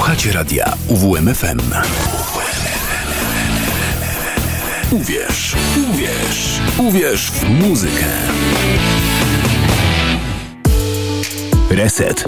Słuchacie radia UWMFM. Uwierz, uwierz, uwierz w muzykę. Reset.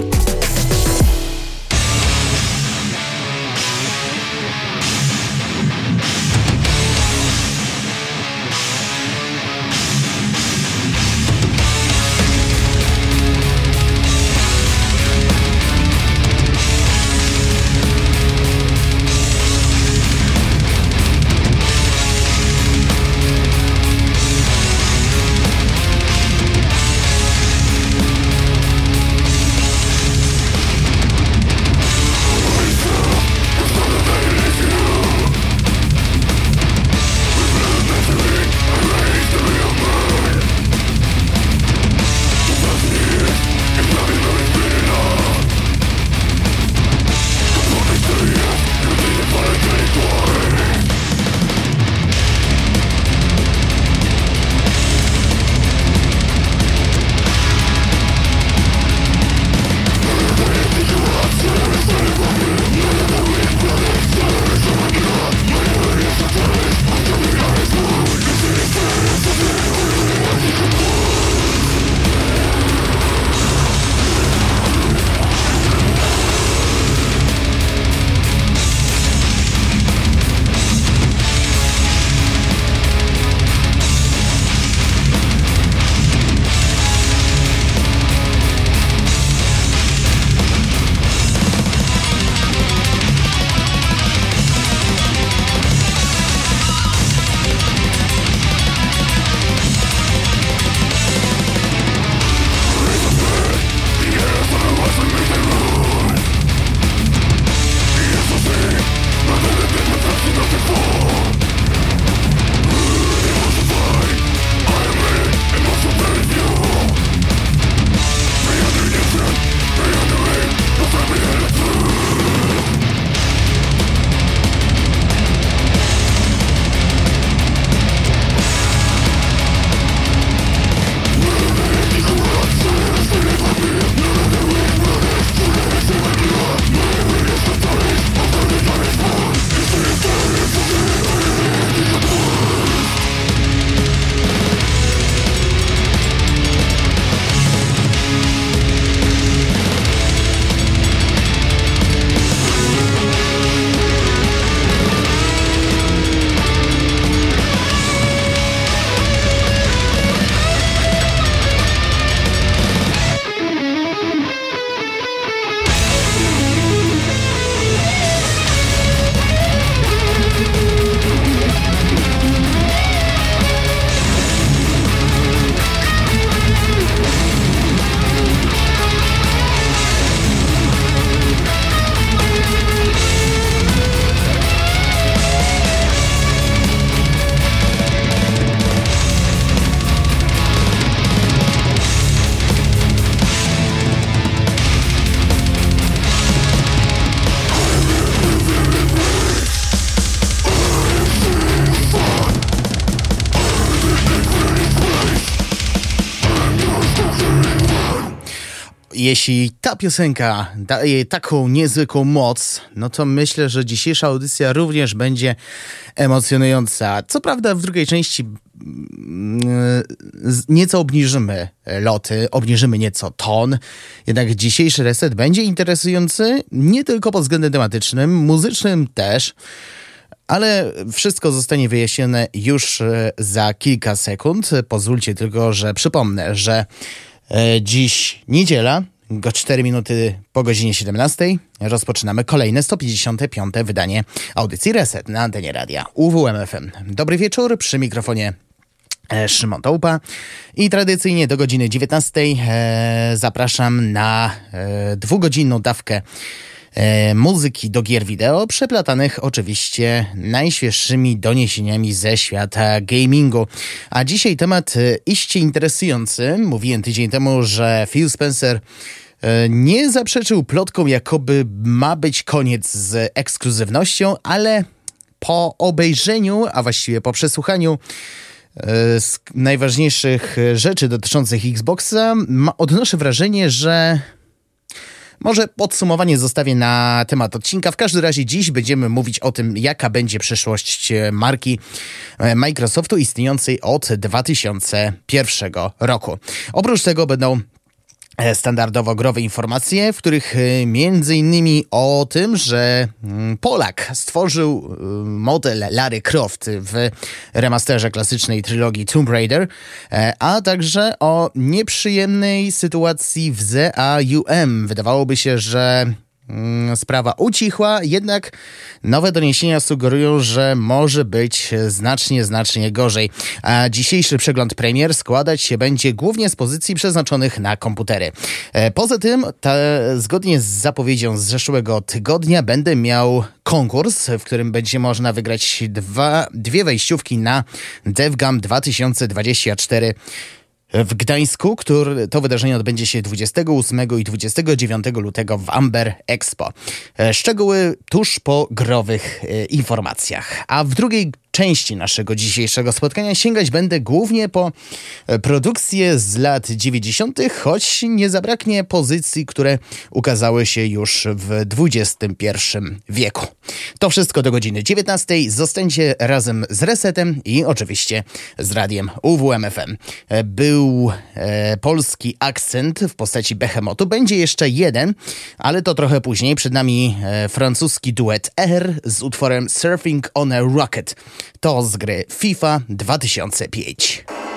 Jeśli ta piosenka daje taką niezwykłą moc, no to myślę, że dzisiejsza audycja również będzie emocjonująca. Co prawda w drugiej części mm, nieco obniżymy loty, obniżymy nieco ton, jednak dzisiejszy reset będzie interesujący nie tylko pod względem tematycznym, muzycznym też. Ale wszystko zostanie wyjaśnione już e, za kilka sekund. Pozwólcie tylko, że przypomnę, że e, dziś niedziela, go 4 minuty po godzinie 17 rozpoczynamy kolejne 155. wydanie audycji Reset na antenie radia UWMFM. Dobry wieczór, przy mikrofonie e, Szymon Tołpa i tradycyjnie do godziny 19 e, zapraszam na e, dwugodzinną dawkę muzyki do gier wideo, przeplatanych oczywiście najświeższymi doniesieniami ze świata gamingu. A dzisiaj temat e, iście interesujący. Mówiłem tydzień temu, że Phil Spencer e, nie zaprzeczył plotkom, jakoby ma być koniec z ekskluzywnością, ale po obejrzeniu, a właściwie po przesłuchaniu e, najważniejszych rzeczy dotyczących Xboxa, odnoszę wrażenie, że Może podsumowanie zostawię na temat odcinka. W każdym razie dziś będziemy mówić o tym, jaka będzie przyszłość e, marki e, Microsoftu istniejącej od 2001 roku. Oprócz tego będą standardowo growe informacje, w których e, między innymi o tym, że mm, Polak stworzył e, model Larry Croft w remasterze klasycznej trylogii Tomb Raider, a także o nieprzyjemnej sytuacji w ZAUM. Wydawałoby się, że sprawa ucichła, jednak nowe doniesienia sugerują, że może być znacznie, znacznie gorzej. A dzisiejszy przegląd premier składać się będzie głównie z pozycji przeznaczonych na komputery. E, poza tym, zgodnie z zapowiedzią z zeszłego tygodnia, będę miał konkurs, w którym będzie można wygrać dwa, dwie wejściówki na DevGam 2024 w Gdańsku, który to wydarzenie odbędzie się 28 i 29 lutego w Amber Expo. E, szczegóły tuż po growych e, informacjach. A w drugiej części naszego dzisiejszego spotkania sięgać będę głównie po e, produkcje z lat 90., choć nie zabraknie pozycji, które ukazały się już w XXI wieku. To wszystko do godziny 19. Zostańcie razem z Resetem i oczywiście z radiem UWMFM. E, był e, polski akcent w postaci Behemotu. Będzie jeszcze jeden, ale to trochę później. Przed nami e, francuski duet R z utworem Surfing on a Rocket to z gry FIFA 2005.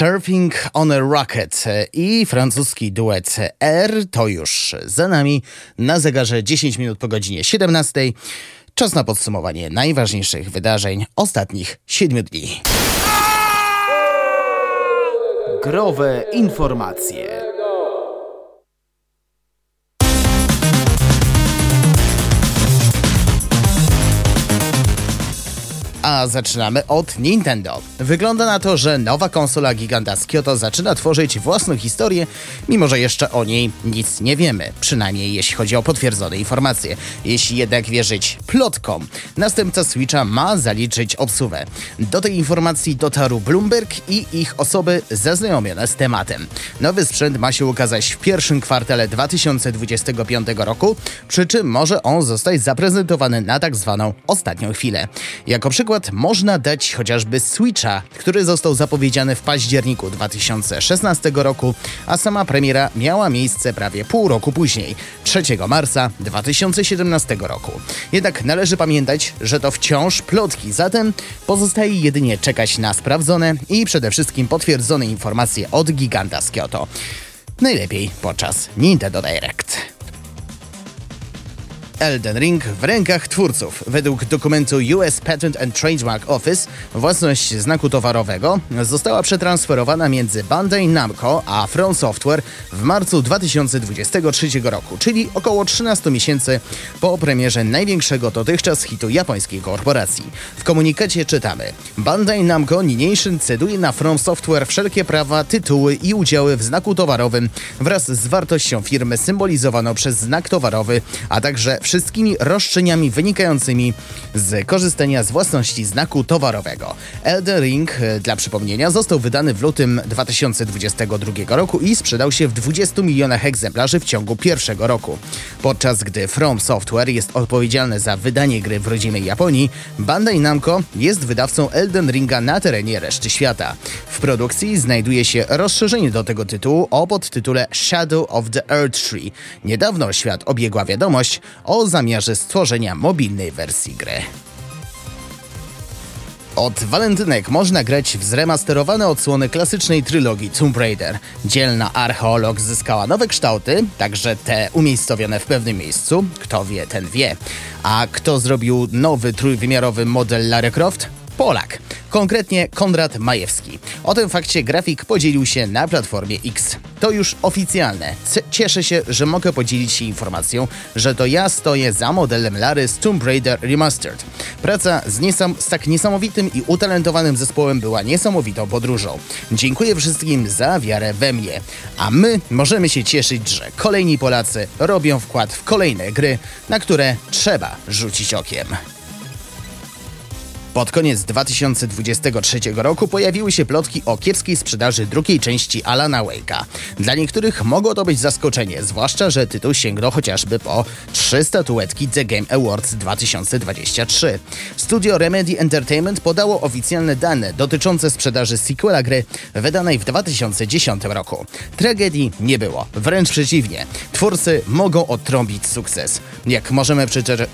Surfing on a Rocket i francuski duet R to już za nami. Na zegarze 10 minut po godzinie 17. Czas na podsumowanie najważniejszych wydarzeń ostatnich 7 dni. Growe informacje. A zaczynamy od Nintendo. Wygląda na to, że nowa konsola giganta z Kyoto zaczyna tworzyć własną historię, mimo że jeszcze o niej nic nie wiemy, przynajmniej jeśli chodzi o potwierdzone informacje. Jeśli jednak wierzyć plotkom, następca Switcha ma zaliczyć obsuwę. Do tej informacji dotarł Bloomberg i ich osoby zaznajomione z tematem. Nowy sprzęt ma się ukazać w pierwszym kwartale 2025 roku, przy czym może on zostać zaprezentowany na tak zwaną ostatnią chwilę. Jako przykład przykład można dać chociażby Switcha, który został zapowiedziany w październiku 2016 roku, a sama premiera miała miejsce prawie pół roku później, 3 marca 2017 roku. Jednak należy pamiętać, że to wciąż plotki, zatem pozostaje jedynie czekać na sprawdzone i przede wszystkim potwierdzone informacje od giganta z Kyoto. Najlepiej podczas Nintendo Direct. Elden Ring w rękach twórców. Według dokumentu US Patent and Trademark Office własność znaku towarowego została przetransferowana między Bandai Namco a From Software w marcu 2023 roku, czyli około 13 miesięcy po premierze największego dotychczas hitu japońskiej korporacji. W komunikacie czytamy: Bandai Namco niniejszym ceduje na From Software wszelkie prawa, tytuły i udziały w znaku towarowym wraz z wartością firmy symbolizowaną przez znak towarowy, a także wszystkimi roszczeniami wynikającymi z korzystania z własności znaku towarowego. Elden Ring, e, dla przypomnienia, został wydany w lutym 2022 roku i sprzedał się w 20 milionach egzemplarzy w ciągu pierwszego roku. Podczas gdy From Software jest odpowiedzialne za wydanie gry w rodzimej Japonii, Bandai Namco jest wydawcą Elden Ringa na terenie reszty świata. W produkcji znajduje się rozszerzenie do tego tytułu o podtytule Shadow of the Earth Tree. Niedawno świat obiegła wiadomość o zamiarze stworzenia mobilnej wersji gry. Od walentynek można grać w zremasterowane odsłony klasycznej trylogii Tomb Raider. Dzielna archeolog zyskała nowe kształty, także te umiejscowione w pewnym miejscu. Kto wie, ten wie. A kto zrobił nowy trójwymiarowy model Lara Croft? Polak, konkretnie Konrad Majewski. O tym fakcie grafik podzielił się na platformie X. To już oficjalne. Cieszę się, że mogę podzielić się informacją, że to ja stoję za modelem Lary z Tomb Raider Remastered. Praca z, niesam z tak niesamowitym i utalentowanym zespołem była niesamowitą podróżą. Dziękuję wszystkim za wiarę we mnie. A my możemy się cieszyć, że kolejni Polacy robią wkład w kolejne gry, na które trzeba rzucić okiem. Pod koniec 2023 roku pojawiły się plotki o kiepskiej sprzedaży drugiej części Alana Wake'a. Dla niektórych mogło to być zaskoczenie, zwłaszcza, że tytuł sięgnął chociażby po trzy statuetki The Game Awards 2023. Studio Remedy Entertainment podało oficjalne dane dotyczące sprzedaży sequela gry wydanej w 2010 roku. Tragedii nie było, wręcz przeciwnie. Twórcy mogą odtrąbić sukces. Jak możemy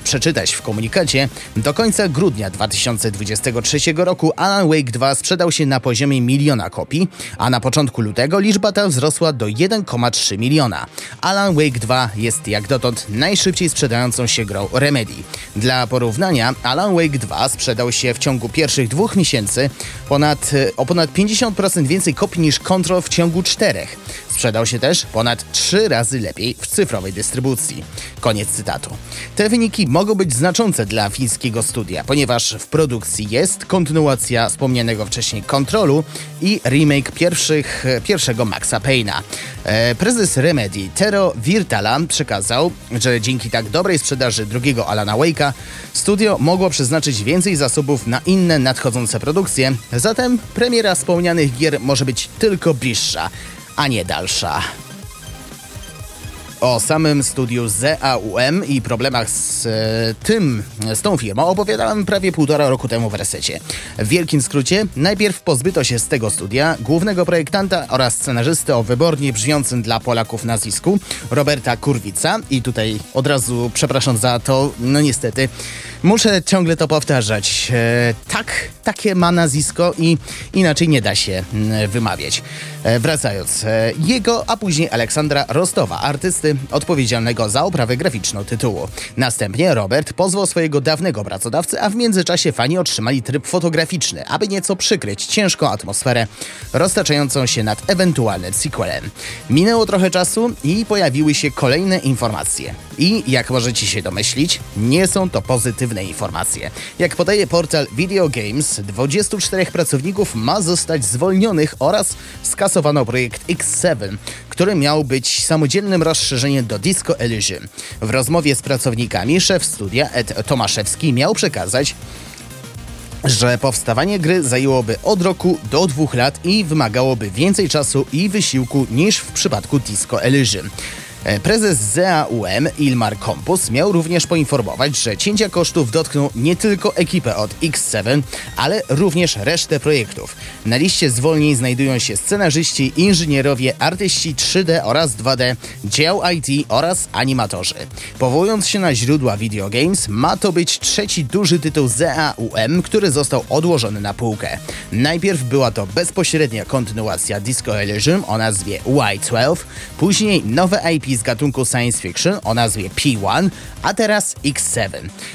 przeczytać w komunikacie, do końca grudnia 2023 2023 roku Alan Wake 2 sprzedał się na poziomie miliona kopii, a na początku lutego liczba ta wzrosła do 1,3 miliona. Alan Wake 2 jest jak dotąd najszybciej sprzedającą się grą Remedy. Dla porównania, Alan Wake 2 sprzedał się w ciągu pierwszych dwóch miesięcy ponad, o ponad 50% więcej kopii niż Control w ciągu czterech. Sprzedał się też ponad trzy razy lepiej w cyfrowej dystrybucji. Koniec cytatu. Te wyniki mogą być znaczące dla fińskiego studia, ponieważ w produkcji jest kontynuacja wspomnianego wcześniej kontrolu i remake pierwszych, pierwszego Maxa Payna. E, prezes Remedy Tero Virtala przekazał, że dzięki tak dobrej sprzedaży drugiego Alana Wake'a studio mogło przeznaczyć więcej zasobów na inne nadchodzące produkcje, zatem premiera wspomnianych gier może być tylko bliższa a nie dalsza. O samym studiu ZAUM i problemach z e, tym, z tą firmą opowiadałem prawie półtora roku temu w resecie. W wielkim skrócie, najpierw pozbyto się z tego studia głównego projektanta oraz scenarzysty o wybornie brzmiącym dla Polaków nazwisku Roberta Kurwica i tutaj od razu przepraszam za to, no niestety Muszę ciągle to powtarzać. E, tak, takie ma nazwisko i inaczej nie da się mm, wymawiać. E, wracając, e, jego, a później Aleksandra Rostowa, artysty odpowiedzialnego za oprawę graficzną tytułu. Następnie Robert pozwał swojego dawnego pracodawcę, a w międzyczasie fani otrzymali tryb fotograficzny, aby nieco przykryć ciężką atmosferę roztaczającą się nad ewentualnym sequelem. Minęło trochę czasu i pojawiły się kolejne informacje. I jak możecie się domyślić, nie są to pozytywne informacje. Jak podaje portal Video Games, 24 pracowników ma zostać zwolnionych oraz skasowano projekt X7, który miał być samodzielnym rozszerzeniem do Disco Elysium. W rozmowie z pracownikami szef studia Ed Tomaszewski miał przekazać, że powstawanie gry zajęłoby od roku do dwóch lat i wymagałoby więcej czasu i wysiłku niż w przypadku Disco Elysium. E, prezes ZAUM Ilmar Kompus miał również poinformować, że cięcia kosztów dotkną nie tylko ekipę od X7, ale również resztę projektów. Na liście zwolnień znajdują się scenarzyści, inżynierowie, artyści 3D oraz 2D, dział IT oraz animatorzy. Powołując się na źródła Video Games, ma to być trzeci duży tytuł ZAUM, który został odłożony na półkę. Najpierw była to bezpośrednia kontynuacja Disco Elysium o nazwie Y12, później nowe IP z gatunku science fiction o nazwie P1, a teraz X7.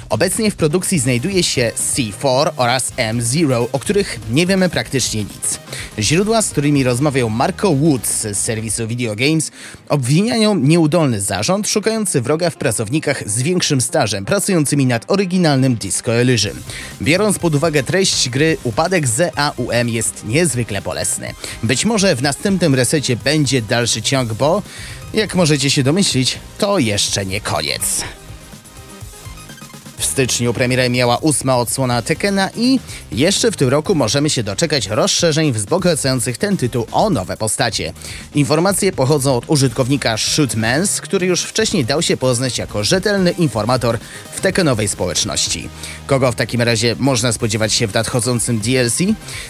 Obecnie w produkcji znajduje się C4 oraz M0, o których nie wiemy praktycznie nic. Źródła, z którymi rozmawiał Marco Woods z serwisu Video Games, obwiniają nieudolny zarząd szukający wroga w pracownikach z większym stażem pracującymi nad oryginalnym Disco Elysium. Biorąc pod uwagę treść gry, upadek ZAUM jest niezwykle bolesny. Być może w następnym resecie będzie dalszy ciąg, bo jak możecie się domyślić, to jeszcze nie koniec. W styczniu premierę miała ósma odsłona Tekena i jeszcze w tym roku możemy się doczekać rozszerzeń wzbogacających ten tytuł o nowe postacie. Informacje pochodzą od użytkownika Shootmans, który już wcześniej dał się poznać jako rzetelny informator w Tekenowej społeczności. Kogo w takim razie można spodziewać się w nadchodzącym DLC?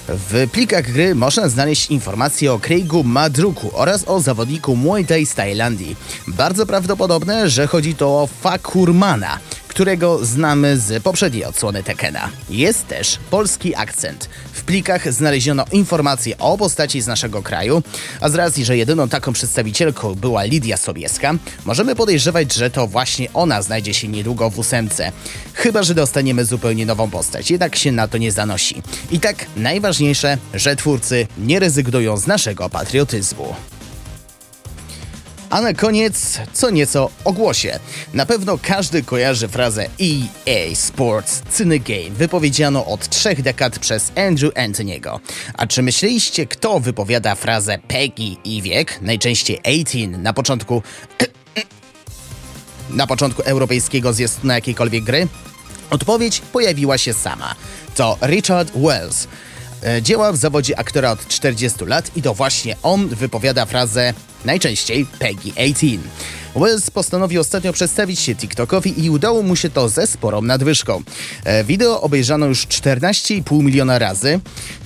W plikach gry można znaleźć informacje o Craigu Madruku oraz o zawodniku Muay Thai z Tajlandii. Bardzo prawdopodobne, że chodzi to o Fakurmana, którego znamy z poprzedniej odsłony Tekena. Jest też polski akcent. W plikach znaleziono informacje o postaci z naszego kraju, a z racji, że jedyną taką przedstawicielką była Lidia Sobieska, możemy podejrzewać, że to właśnie ona znajdzie się niedługo w ósemce. Chyba, że dostaniemy zupełnie nową postać, jednak się na to nie zanosi. I tak najważniejsze, że twórcy nie rezygnują z naszego patriotyzmu. A na koniec co nieco o głosie. Na pewno każdy kojarzy frazę EA Sports Cynegame wypowiedzianą od trzech dekad przez Andrew Antoniego. A czy myśleliście, kto wypowiada frazę Peggy i wiek, najczęściej 18 na początku na początku europejskiego zjazdu na jakiejkolwiek gry? Odpowiedź pojawiła się sama. To Richard Wells. E, działa w zawodzie aktora od 40 lat i to właśnie on wypowiada frazę najczęściej Peggy 18. Wells postanowił ostatnio przedstawić się TikTokowi i udało mu się to ze sporą nadwyżką. E, wideo obejrzano już 14,5 miliona razy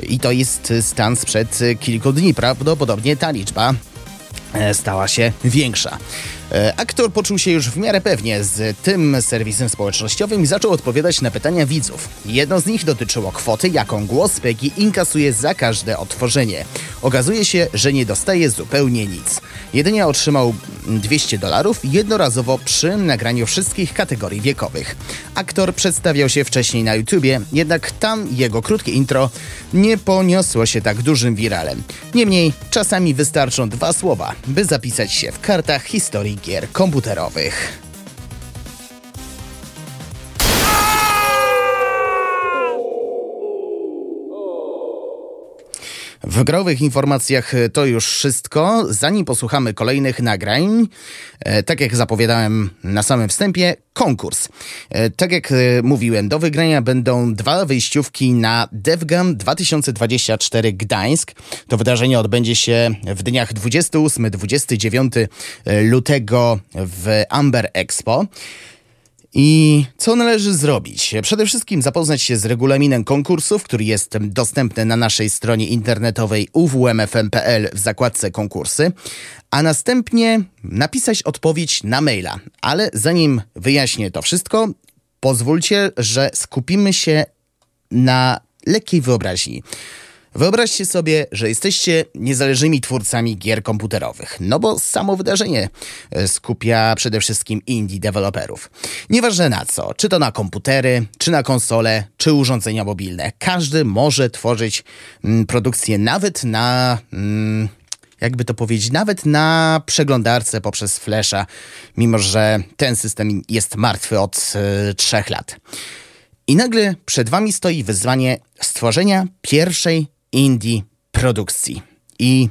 i to jest stan sprzed kilku dni. Prawdopodobnie ta liczba stała się większa. E, aktor poczuł się już w miarę pewnie z tym serwisem społecznościowym i zaczął odpowiadać na pytania widzów. Jedno z nich dotyczyło kwoty, jaką głos Peggy inkasuje za każde odtworzenie. Okazuje się, że nie dostaje zupełnie nic. Jedynie otrzymał 200 dolarów jednorazowo przy nagraniu wszystkich kategorii wiekowych. Aktor przedstawiał się wcześniej na YouTubie, jednak tam jego krótkie intro nie poniosło się tak dużym wiralem. Niemniej czasami wystarczą dwa słowa, by zapisać się w kartach historii gier komputerowych. W growych informacjach to już wszystko. Zanim posłuchamy kolejnych nagrań, e, tak jak zapowiadałem na samym wstępie, konkurs. E, tak jak e, mówiłem, do wygrania będą dwa wyjściówki na DevGam 2024 Gdańsk. To wydarzenie odbędzie się w dniach 28-29 lutego w Amber Expo. I co należy zrobić? Przede wszystkim zapoznać się z regulaminem konkursów, który jest dostępny na naszej stronie internetowej uwmfm.pl w zakładce konkursy, a następnie napisać odpowiedź na maila. Ale zanim wyjaśnię to wszystko, pozwólcie, że skupimy się na lekkiej wyobraźni. Wyobraźcie sobie, że jesteście niezależnymi twórcami gier komputerowych, no bo samo wydarzenie e, skupia przede wszystkim indie deweloperów. Nieważne na co, czy to na komputery, czy na konsole, czy urządzenia mobilne. Każdy może tworzyć mm, produkcję nawet na... Mm, jakby to powiedzieć, nawet na przeglądarce poprzez Flasha, mimo że ten system jest martwy od y, trzech lat. I nagle przed wami stoi wyzwanie stworzenia pierwszej indie produkcji. I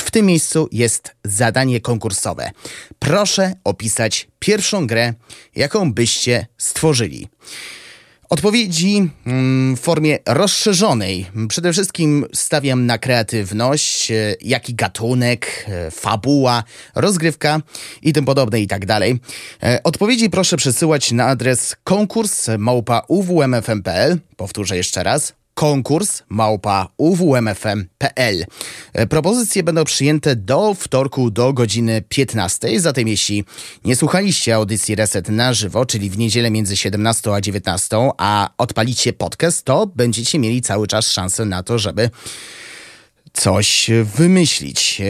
w tym miejscu jest zadanie konkursowe. Proszę opisać pierwszą grę, jaką byście stworzyli. Odpowiedzi mm, w formie rozszerzonej. Przede wszystkim stawiam na kreatywność, e, jaki gatunek, e, fabuła, rozgrywka i tym podobne i tak dalej. E, odpowiedzi proszę przesyłać na adres konkurs małpa uwmfm.pl. Powtórzę jeszcze raz konkurs małpa uwmfm.pl. E, propozycje będą przyjęte do wtorku do godziny 15. Zatem jeśli nie słuchaliście audycji Reset na żywo, czyli w niedzielę między 17 a 19, a odpalicie podcast, to będziecie mieli cały czas szansę na to, żeby coś wymyślić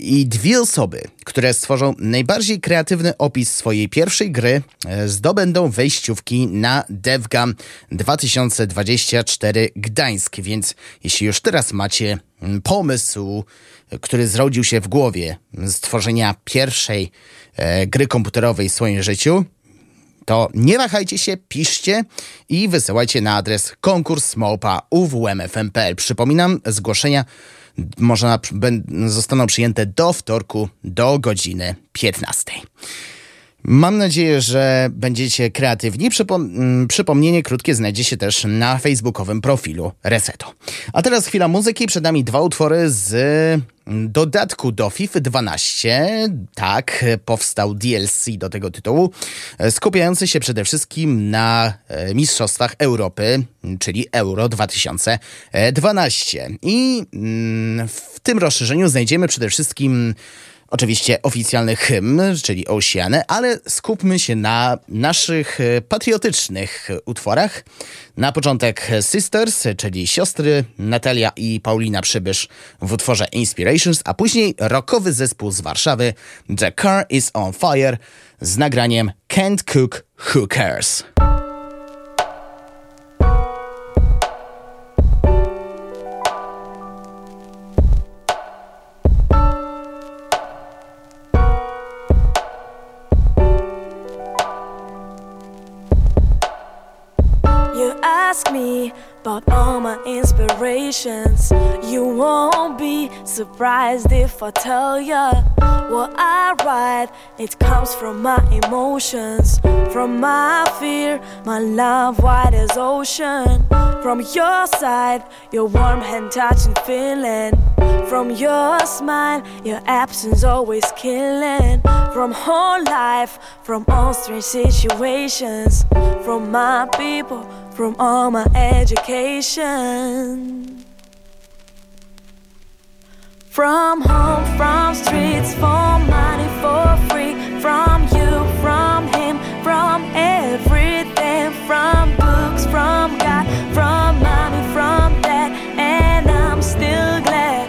i dwie osoby, które stworzą najbardziej kreatywny opis swojej pierwszej gry, e, zdobędą wejściówki na DevGam 2024 Gdańsk. Więc jeśli już teraz macie mm, pomysł, który zrodził się w głowie stworzenia pierwszej e, gry komputerowej w swoim życiu, to nie wahajcie się, piszcie i wysyłajcie na adres konkurs. Przypominam, zgłoszenia można, zostaną przyjęte do wtorku do godziny 15. Mam nadzieję, że będziecie kreatywni. Przypom mm, przypomnienie krótkie znajdzie się też na facebookowym profilu Reseto. A teraz chwila muzyki. Przed nami dwa utwory z dodatku do FIFA 12. Tak, powstał DLC do tego tytułu, skupiający się przede wszystkim na e, Mistrzostwach Europy, czyli Euro 2012. I mm, w tym rozszerzeniu znajdziemy przede wszystkim Oczywiście oficjalny hymn, czyli Oceany, ale skupmy się na naszych e, patriotycznych utworach. Na początek Sisters, czyli siostry Natalia i Paulina Przybysz w utworze Inspirations, a później rockowy zespół z Warszawy The Car is on Fire z nagraniem Can't Cook, Who Cares. About all my inspirations, you won't be surprised if I tell ya what I write. It comes from my emotions, from my fear, my love wide as ocean. From your side, your warm hand touching feeling. From your smile, your absence always killing. From whole life, from all strange situations. From my people from all my education. From home, from streets, for money for free. From you, from him, from everything. From books, from God, from mommy, from dad. And I'm still glad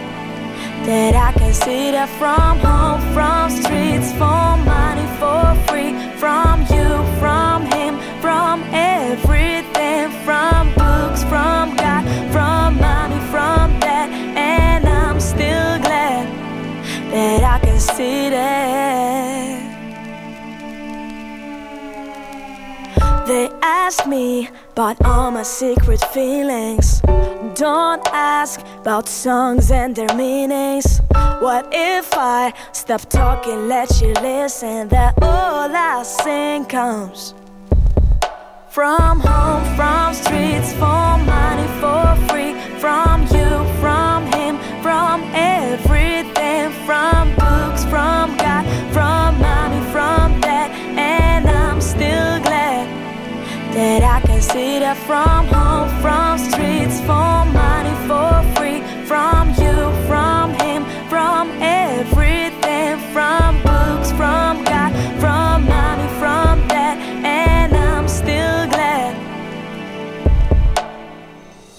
that I can see that from home, from streets, for money for free. From you, from him, from everything They ask me about all my secret feelings. Don't ask about songs and their meanings. What if I stop talking, let you listen? That all I sing comes from home, from streets, for money, for free. From you, from him, from everything. from home, from streets, for money, for free, from you, from him, from everything, from books, from God, from mommy, from dad, and I'm still glad.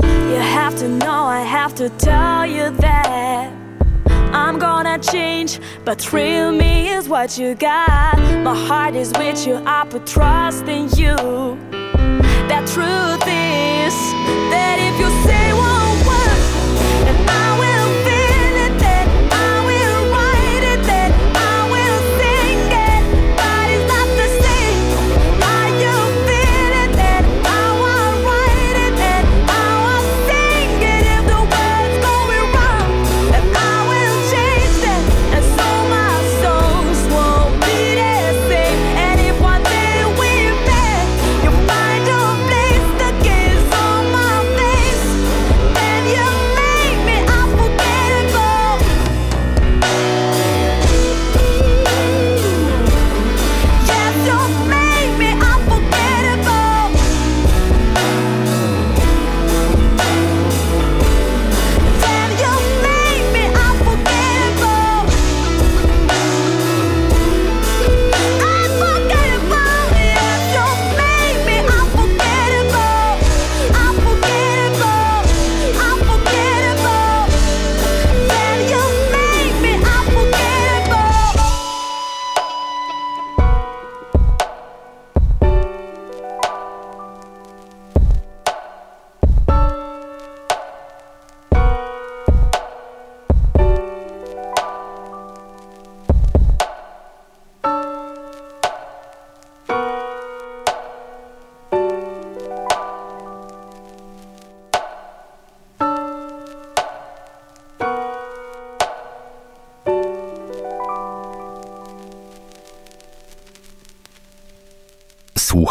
You have to know, I have to tell you that. I'm gonna change, but real me is what you got. My heart is with you, I put trust in you that truth is that if you say one word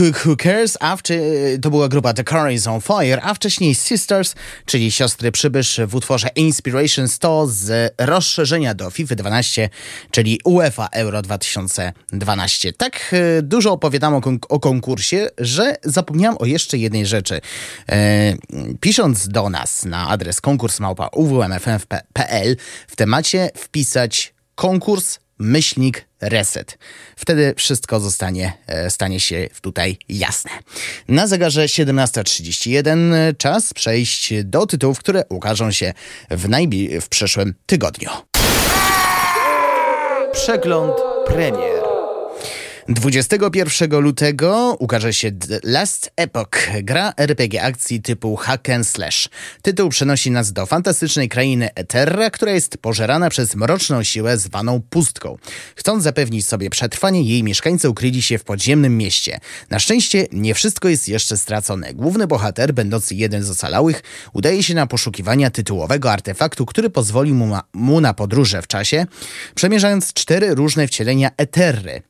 Who Cares, a wczy- to była grupa The Curry's on Fire, a wcześniej Sisters, czyli siostry przybysz w utworze Inspiration 100 z rozszerzenia do FIFA 12, czyli UEFA Euro 2012. Tak e, dużo opowiadam o, o konkursie, że zapomniałam o jeszcze jednej rzeczy. E, pisząc do nas na adres konkurs małpa uwmfm.pl w temacie wpisać konkurs myślnik reset. Wtedy wszystko zostanie, e, stanie się tutaj jasne. Na zegarze 17.31 czas przejść do tytułów, które ukażą się w, najbli- w przyszłym tygodniu. Przegląd premier. 21 lutego ukaże się The Last Epoch, gra RPG akcji typu hack and slash. Tytuł przenosi nas do fantastycznej krainy Eterra, która jest pożerana przez mroczną siłę zwaną pustką. Chcąc zapewnić sobie przetrwanie, jej mieszkańcy ukryli się w podziemnym mieście. Na szczęście nie wszystko jest jeszcze stracone. Główny bohater, będący jeden z ocalałych, udaje się na poszukiwania tytułowego artefaktu, który pozwoli mu, mu na podróże w czasie, przemierzając cztery różne wcielenia Eterry.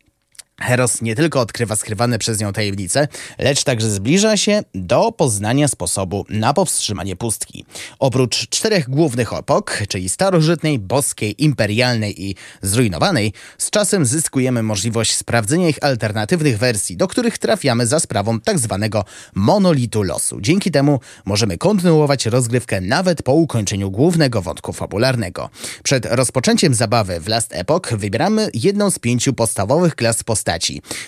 Heros nie tylko odkrywa skrywane przez nią tajemnice, lecz także zbliża się do poznania sposobu na powstrzymanie pustki. Oprócz czterech głównych opok, czyli starożytnej, boskiej, imperialnej i zrujnowanej, z czasem zyskujemy możliwość sprawdzenia ich alternatywnych wersji, do których trafiamy za sprawą tak zwanego monolitu losu. Dzięki temu możemy kontynuować rozgrywkę nawet po ukończeniu głównego wątku fabularnego. Przed rozpoczęciem zabawy w Last Epoch wybieramy jedną z pięciu podstawowych klas postaci.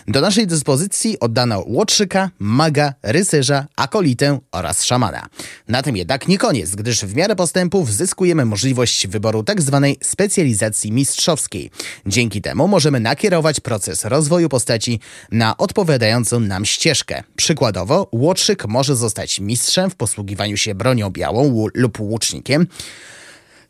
Do naszej dyspozycji oddano łotrzyka, maga, rycerza, akolitę oraz szamana. Na tym jednak nie koniec, gdyż w miarę postępów zyskujemy możliwość wyboru tzw. specjalizacji mistrzowskiej. Dzięki temu możemy nakierować proces rozwoju postaci na odpowiadającą nam ścieżkę. Przykładowo, łotrzyk może zostać mistrzem w posługiwaniu się bronią białą lub łucznikiem,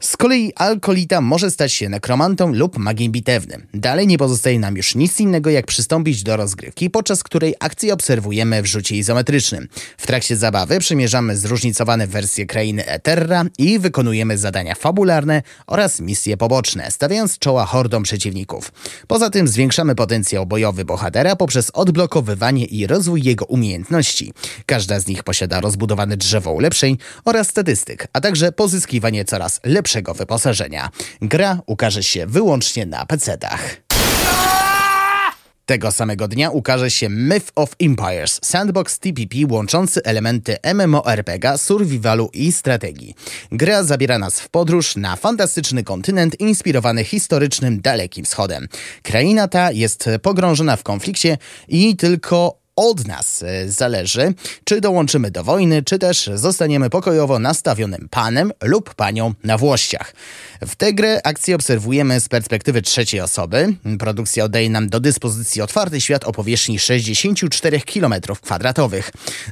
z kolei alkolita może stać się nekromantą lub magiem bitewnym. Dalej nie pozostaje nam już nic innego jak przystąpić do rozgrywki, podczas której akcję obserwujemy w rzucie izometrycznym. W trakcie zabawy przymierzamy zróżnicowane wersje krainy Eterra i wykonujemy zadania fabularne oraz misje poboczne, stawiając czoła hordom przeciwników. Poza tym zwiększamy potencjał bojowy bohatera poprzez odblokowywanie i rozwój jego umiejętności. Każda z nich posiada rozbudowane drzewo ulepszeń oraz statystyk, a także pozyskiwanie coraz wyposażenia. Gra ukaże się wyłącznie na PC-tach. Tego samego dnia ukaże się Myth of Empires, sandbox TPP łączący elementy MMORPG, survivalu i strategii. Gra zabiera nas w podróż na fantastyczny kontynent inspirowany historycznym Dalekim Wschodem. Kraina ta jest pogrążona w konflikcie i tylko od nas e, zależy, czy dołączymy do wojny, czy też zostaniemy pokojowo nastawionym panem lub panią na włościach. W tę grę akcję obserwujemy z perspektywy trzeciej osoby. Produkcja oddaje nam do dyspozycji otwarty świat o powierzchni 64 km2.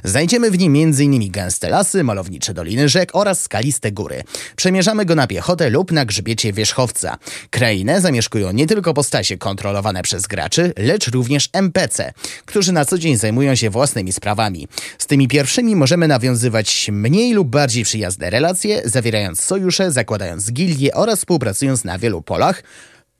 Znajdziemy w nim m.in. gęste lasy, malownicze doliny rzek oraz skaliste góry. Przemierzamy go na piechotę lub na grzbiecie wierzchowca. Krainę zamieszkują nie tylko postacie kontrolowane przez graczy, lecz również NPC, którzy na co dzień zajmują się własnymi sprawami. Z tymi pierwszymi możemy nawiązywać mniej lub bardziej przyjazne relacje, zawierając sojusze, zakładając gildie oraz współpracując na wielu polach,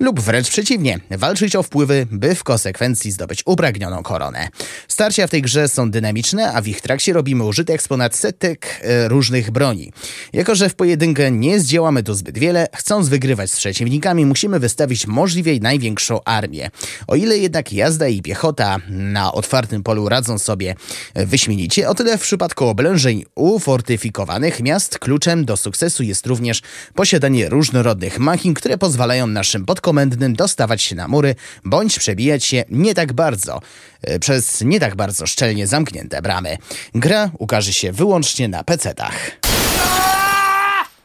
lub wręcz przeciwnie, walczyć o wpływy, by w konsekwencji zdobyć upragnioną koronę. Starcia w tej grze są dynamiczne, a w ich trakcie robimy użytek z ponad setek e, różnych broni. Jako, że w pojedynkę nie zdziałamy tu zbyt wiele, chcąc wygrywać z przeciwnikami, musimy wystawić możliwie największą armię. O ile jednak jazda i piechota na otwartym polu radzą sobie wyśmienicie, o tyle w przypadku oblężeń ufortyfikowanych miast kluczem do sukcesu jest również posiadanie różnorodnych machin, które pozwalają naszym podkomendnym dostawać się na mury, bądź przebijać się nie tak bardzo, e, przez nie tak bardzo szczelnie zamknięte bramy. Gra ukaże się wyłącznie na PC-tach.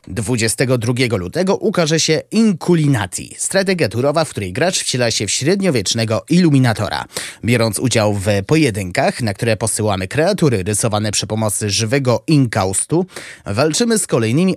22 lutego ukaże się Inculinati, strategia turowa, w której gracz wciela się w średniowiecznego iluminatora. Biorąc udział w pojedynkach, na które posyłamy kreatury rysowane przy pomocy żywego inkaustu, walczymy z kolejnymi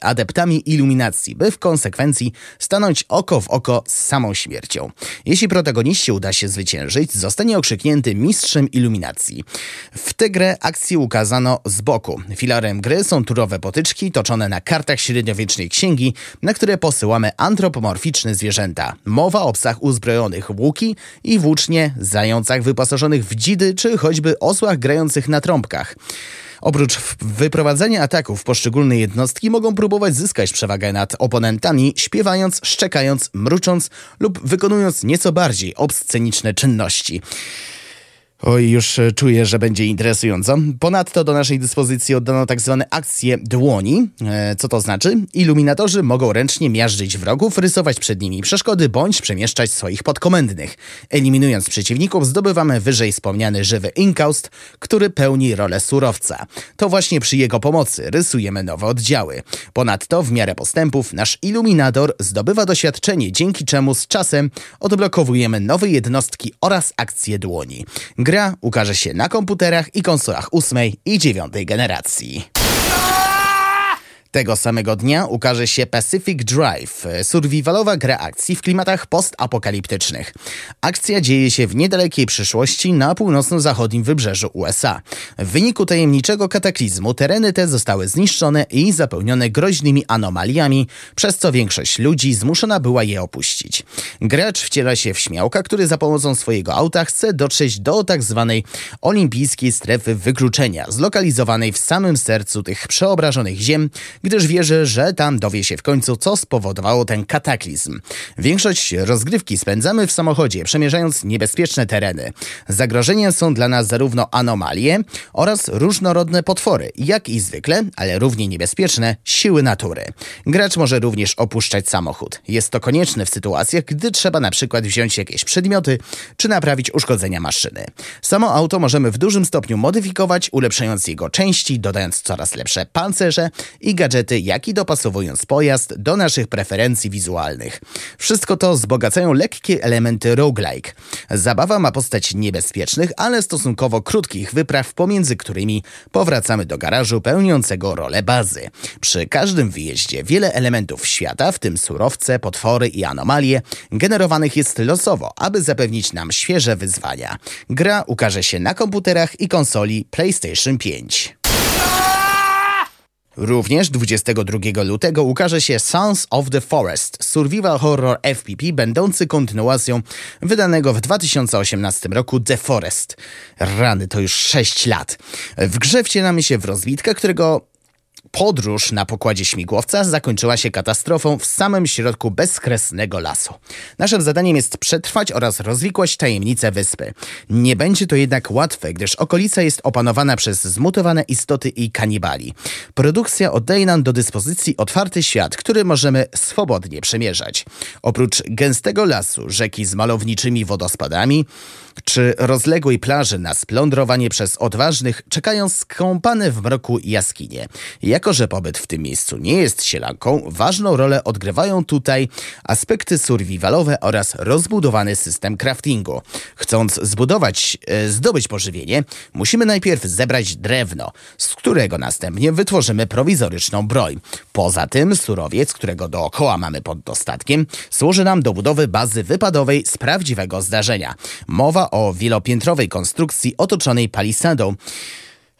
adeptami iluminacji, by w konsekwencji stanąć oko w oko z samą śmiercią. Jeśli protagoniści uda się zwyciężyć, zostanie okrzyknięty mistrzem iluminacji. W tę grę akcję ukazano z boku. Filarem gry są turowe potyczki toczone na kartach średniowiecznej księgi, na które posyłamy antropomorficzne zwierzęta. Mowa o psach uzbrojonych w łuki i włócznie, zającach wyposażonych w dzidy, czy choćby osłach grających na trąbkach. Oprócz wyprowadzenia ataków poszczególne jednostki mogą próbować zyskać przewagę nad oponentami, śpiewając, szczekając, mrucząc lub wykonując nieco bardziej obsceniczne czynności. Oj, już e, czuję, że będzie interesująco. Ponadto do naszej dyspozycji oddano tak zwane akcje dłoni. E, co to znaczy? Iluminatorzy mogą ręcznie miażdżyć wrogów, rysować przed nimi przeszkody bądź przemieszczać swoich podkomendnych. Eliminując przeciwników zdobywamy wyżej wspomniany żywy inkaust, który pełni rolę surowca. To właśnie przy jego pomocy rysujemy nowe oddziały. Ponadto w miarę postępów nasz iluminator zdobywa doświadczenie, dzięki czemu z czasem odblokowujemy nowe jednostki oraz akcje dłoni. Gra ukaże się na komputerach i konsolach ósmej i dziewiątej generacji. Tego samego dnia ukaże się Pacific Drive, survivalowa gra akcji w klimatach postapokaliptycznych. Akcja dzieje się w niedalekiej przyszłości na północno-zachodnim wybrzeżu USA. W wyniku tajemniczego kataklizmu tereny te zostały zniszczone i zapełnione groźnymi anomaliami, przez co większość ludzi zmuszona była je opuścić. Gracz wciela się w śmiałka, który za pomocą swojego auta chce dotrzeć do tak zwanej olimpijskiej strefy wykluczenia, zlokalizowanej w samym sercu tych przeobrażonych ziem, gdyż wierzy, że tam dowie się w końcu, co spowodowało ten kataklizm. Większość rozgrywki spędzamy w samochodzie, przemierzając niebezpieczne tereny. Zagrożeniem są dla nas zarówno anomalie oraz różnorodne potwory, jak i zwykle, ale równie niebezpieczne, siły natury. Gracz może również opuszczać samochód. Jest to konieczne w sytuacjach, gdy trzeba na przykład wziąć jakieś przedmioty, czy naprawić uszkodzenia maszyny. Samo auto możemy w dużym stopniu modyfikować, ulepszając jego części, dodając coraz lepsze pancerze i gadżety gadżety, jak i dopasowując pojazd do naszych preferencji wizualnych. Wszystko to wzbogacają lekkie elementy roguelike. Zabawa ma postać niebezpiecznych, ale stosunkowo krótkich wypraw, pomiędzy którymi powracamy do garażu pełniącego rolę bazy. Przy każdym wyjeździe wiele elementów świata, w tym surowce, potwory i anomalie, generowanych jest losowo, aby zapewnić nam świeże wyzwania. Gra ukaże się na komputerach i konsoli PlayStation 5. Również 22 lutego ukaże się Sons of the Forest, survival horror FPP będący kontynuacją wydanego w 2018 roku The Forest. Rany, to już 6 lat. W grze wcielamy się w rozbitkę, którego Podróż na pokładzie śmigłowca zakończyła się katastrofą w samym środku bezkresnego lasu. Naszym zadaniem jest przetrwać oraz rozwikłać tajemnice wyspy. Nie będzie to jednak łatwe, gdyż okolica jest opanowana przez zmutowane istoty i kanibali. Produkcja oddaje nam do dyspozycji otwarty świat, który możemy swobodnie przemierzać. Oprócz gęstego lasu, rzeki z malowniczymi wodospadami, czy rozległej plaży na splądrowanie przez odważnych czekają skąpane w mroku jaskinie. Jako, że pobyt w tym miejscu nie jest sielanką, ważną rolę odgrywają tutaj aspekty survivalowe oraz rozbudowany system craftingu. Chcąc zbudować, e, zdobyć pożywienie, musimy najpierw zebrać drewno, z którego następnie wytworzymy prowizoryczną broń. Poza tym surowiec, którego dookoła mamy pod dostatkiem, służy nam do budowy bazy wypadowej z prawdziwego zdarzenia. Mowa o wielopiętrowej konstrukcji otoczonej palisadą.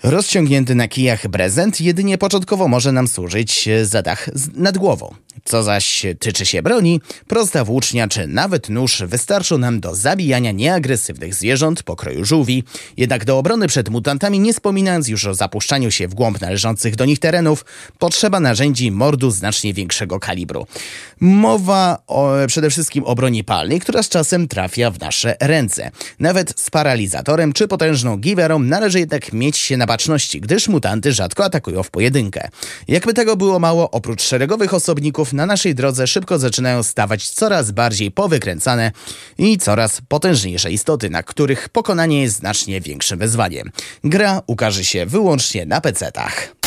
Rozciągnięty na kijach prezent jedynie początkowo może nam służyć za dach nad głową. Co zaś tyczy się broni, prosta włócznia czy nawet nóż wystarczą nam do zabijania nieagresywnych zwierząt pokroju żółwi, jednak do obrony przed mutantami, nie wspominając już o zapuszczaniu się w głąb należących do nich terenów, potrzeba narzędzi mordu znacznie większego kalibru. Mowa o, przede wszystkim o broni palnej, która z czasem trafia w nasze ręce. Nawet z paralizatorem czy potężną giwerą należy jednak mieć się na baczności, gdyż mutanty rzadko atakują w pojedynkę. Jakby tego było mało, oprócz szeregowych osobników na naszej drodze szybko zaczynają stawać coraz bardziej powykręcane i coraz potężniejsze istoty, na których pokonanie jest znacznie większym wyzwaniem. Gra ukaże się wyłącznie na PC-tach.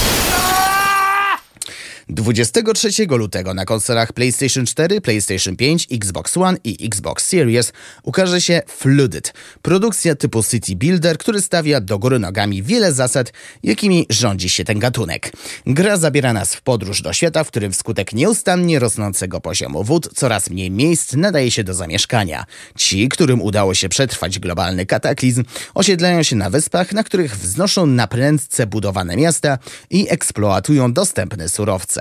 23 lutego na konsolach PlayStation 4, PlayStation 5, Xbox One i Xbox Series ukaże się Flooded, produkcja typu City Builder, który stawia do góry nogami wiele zasad, jakimi rządzi się ten gatunek. Gra zabiera nas w podróż do świata, w którym wskutek nieustannie rosnącego poziomu wód coraz mniej miejsc nadaje się do zamieszkania. Ci, którym udało się przetrwać globalny kataklizm, osiedlają się na wyspach, na których wznoszą na prędce budowane miasta i eksploatują dostępne surowce.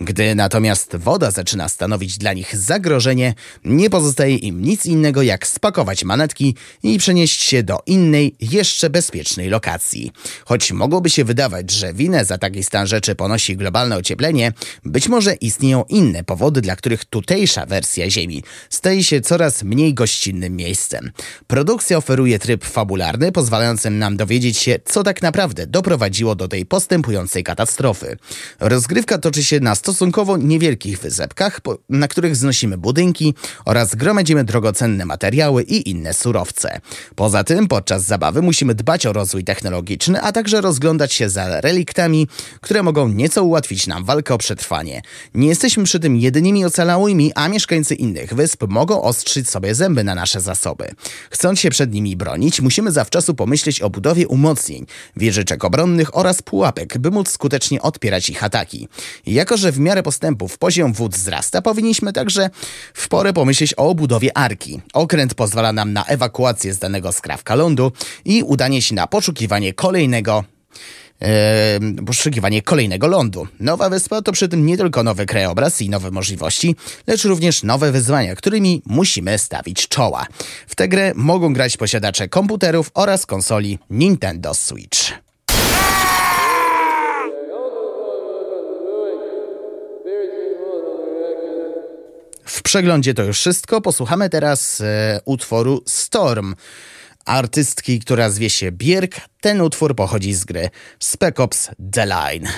Gdy natomiast woda zaczyna stanowić dla nich zagrożenie, nie pozostaje im nic innego jak spakować manetki i przenieść się do innej, jeszcze bezpiecznej lokacji. Choć mogłoby się wydawać, że winę za taki stan rzeczy ponosi globalne ocieplenie, być może istnieją inne powody, dla których tutejsza wersja Ziemi staje się coraz mniej gościnnym miejscem. Produkcja oferuje tryb fabularny, pozwalający nam dowiedzieć się, co tak naprawdę doprowadziło do tej postępującej katastrofy. Rozgrywka toczy się na stosunkowo niewielkich wysepkach, na których znosimy budynki oraz gromadzimy drogocenne materiały i inne surowce. Poza tym, podczas zabawy musimy dbać o rozwój technologiczny, a także rozglądać się za reliktami, które mogą nieco ułatwić nam walkę o przetrwanie. Nie jesteśmy przy tym jedynymi ocalałymi, a mieszkańcy innych wysp mogą ostrzyć sobie zęby na nasze zasoby. Chcąc się przed nimi bronić, musimy zawczasu pomyśleć o budowie umocnień, wieżyczek obronnych oraz pułapek, by móc skutecznie odpierać ich ataki. Jako, że w miarę postępów poziom wód wzrasta, powinniśmy także w porę pomyśleć o budowie arki. Okręt pozwala nam na ewakuację z danego skrawka lądu i udanie się na poszukiwanie kolejnego e, poszukiwanie kolejnego lądu. Nowa wyspa to przy tym nie tylko nowy krajobraz i nowe możliwości, lecz również nowe wyzwania, którymi musimy stawić czoła. W tę grę mogą grać posiadacze komputerów oraz konsoli Nintendo Switch. Przeglądzie to już wszystko. Posłuchamy teraz e, utworu Storm artystki, która zwie się Bierk. Ten utwór pochodzi z gry Spec Ops The Line.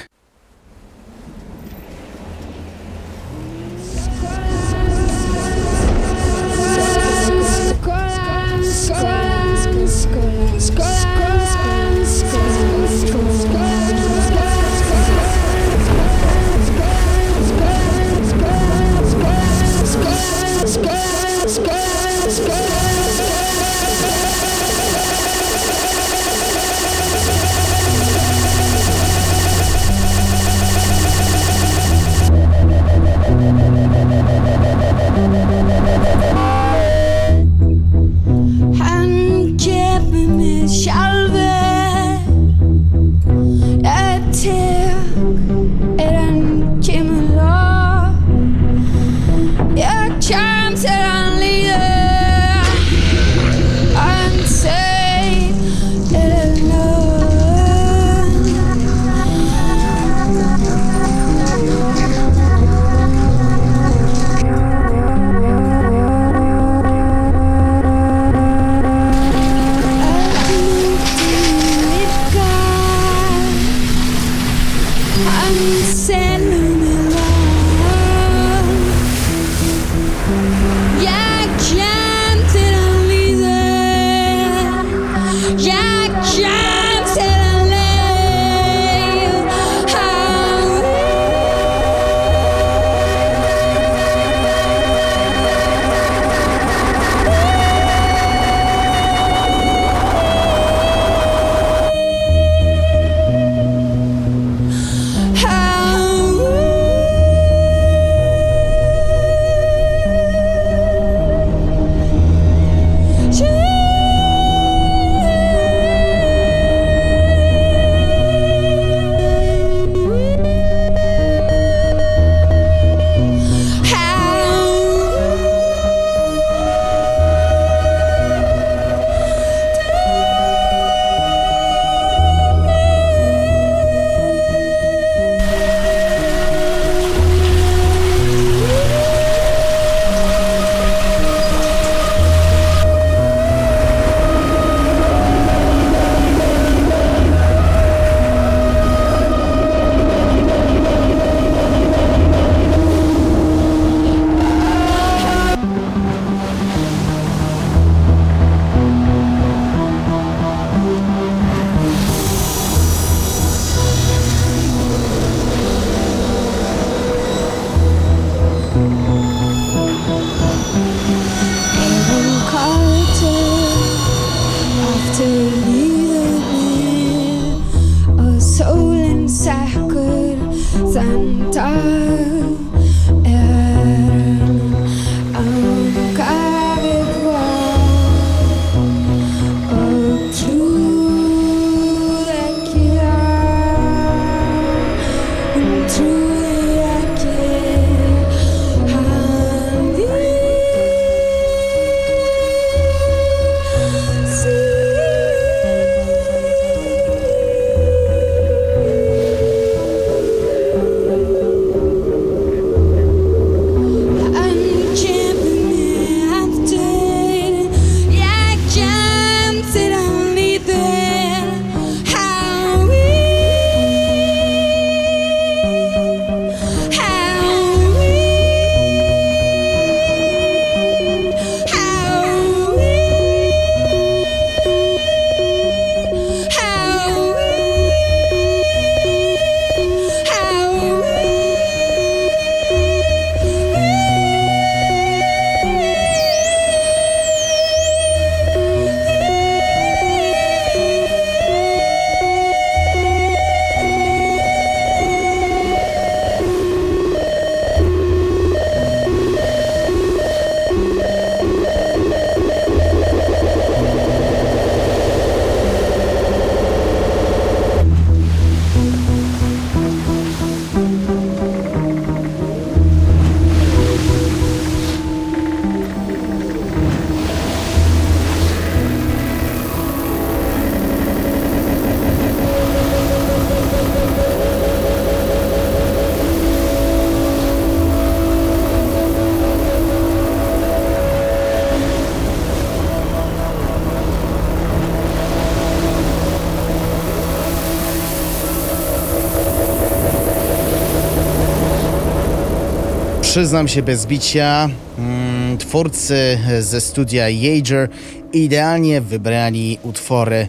Przyznam się bez bicia, mm, twórcy ze studia Jaeger idealnie wybrali utwory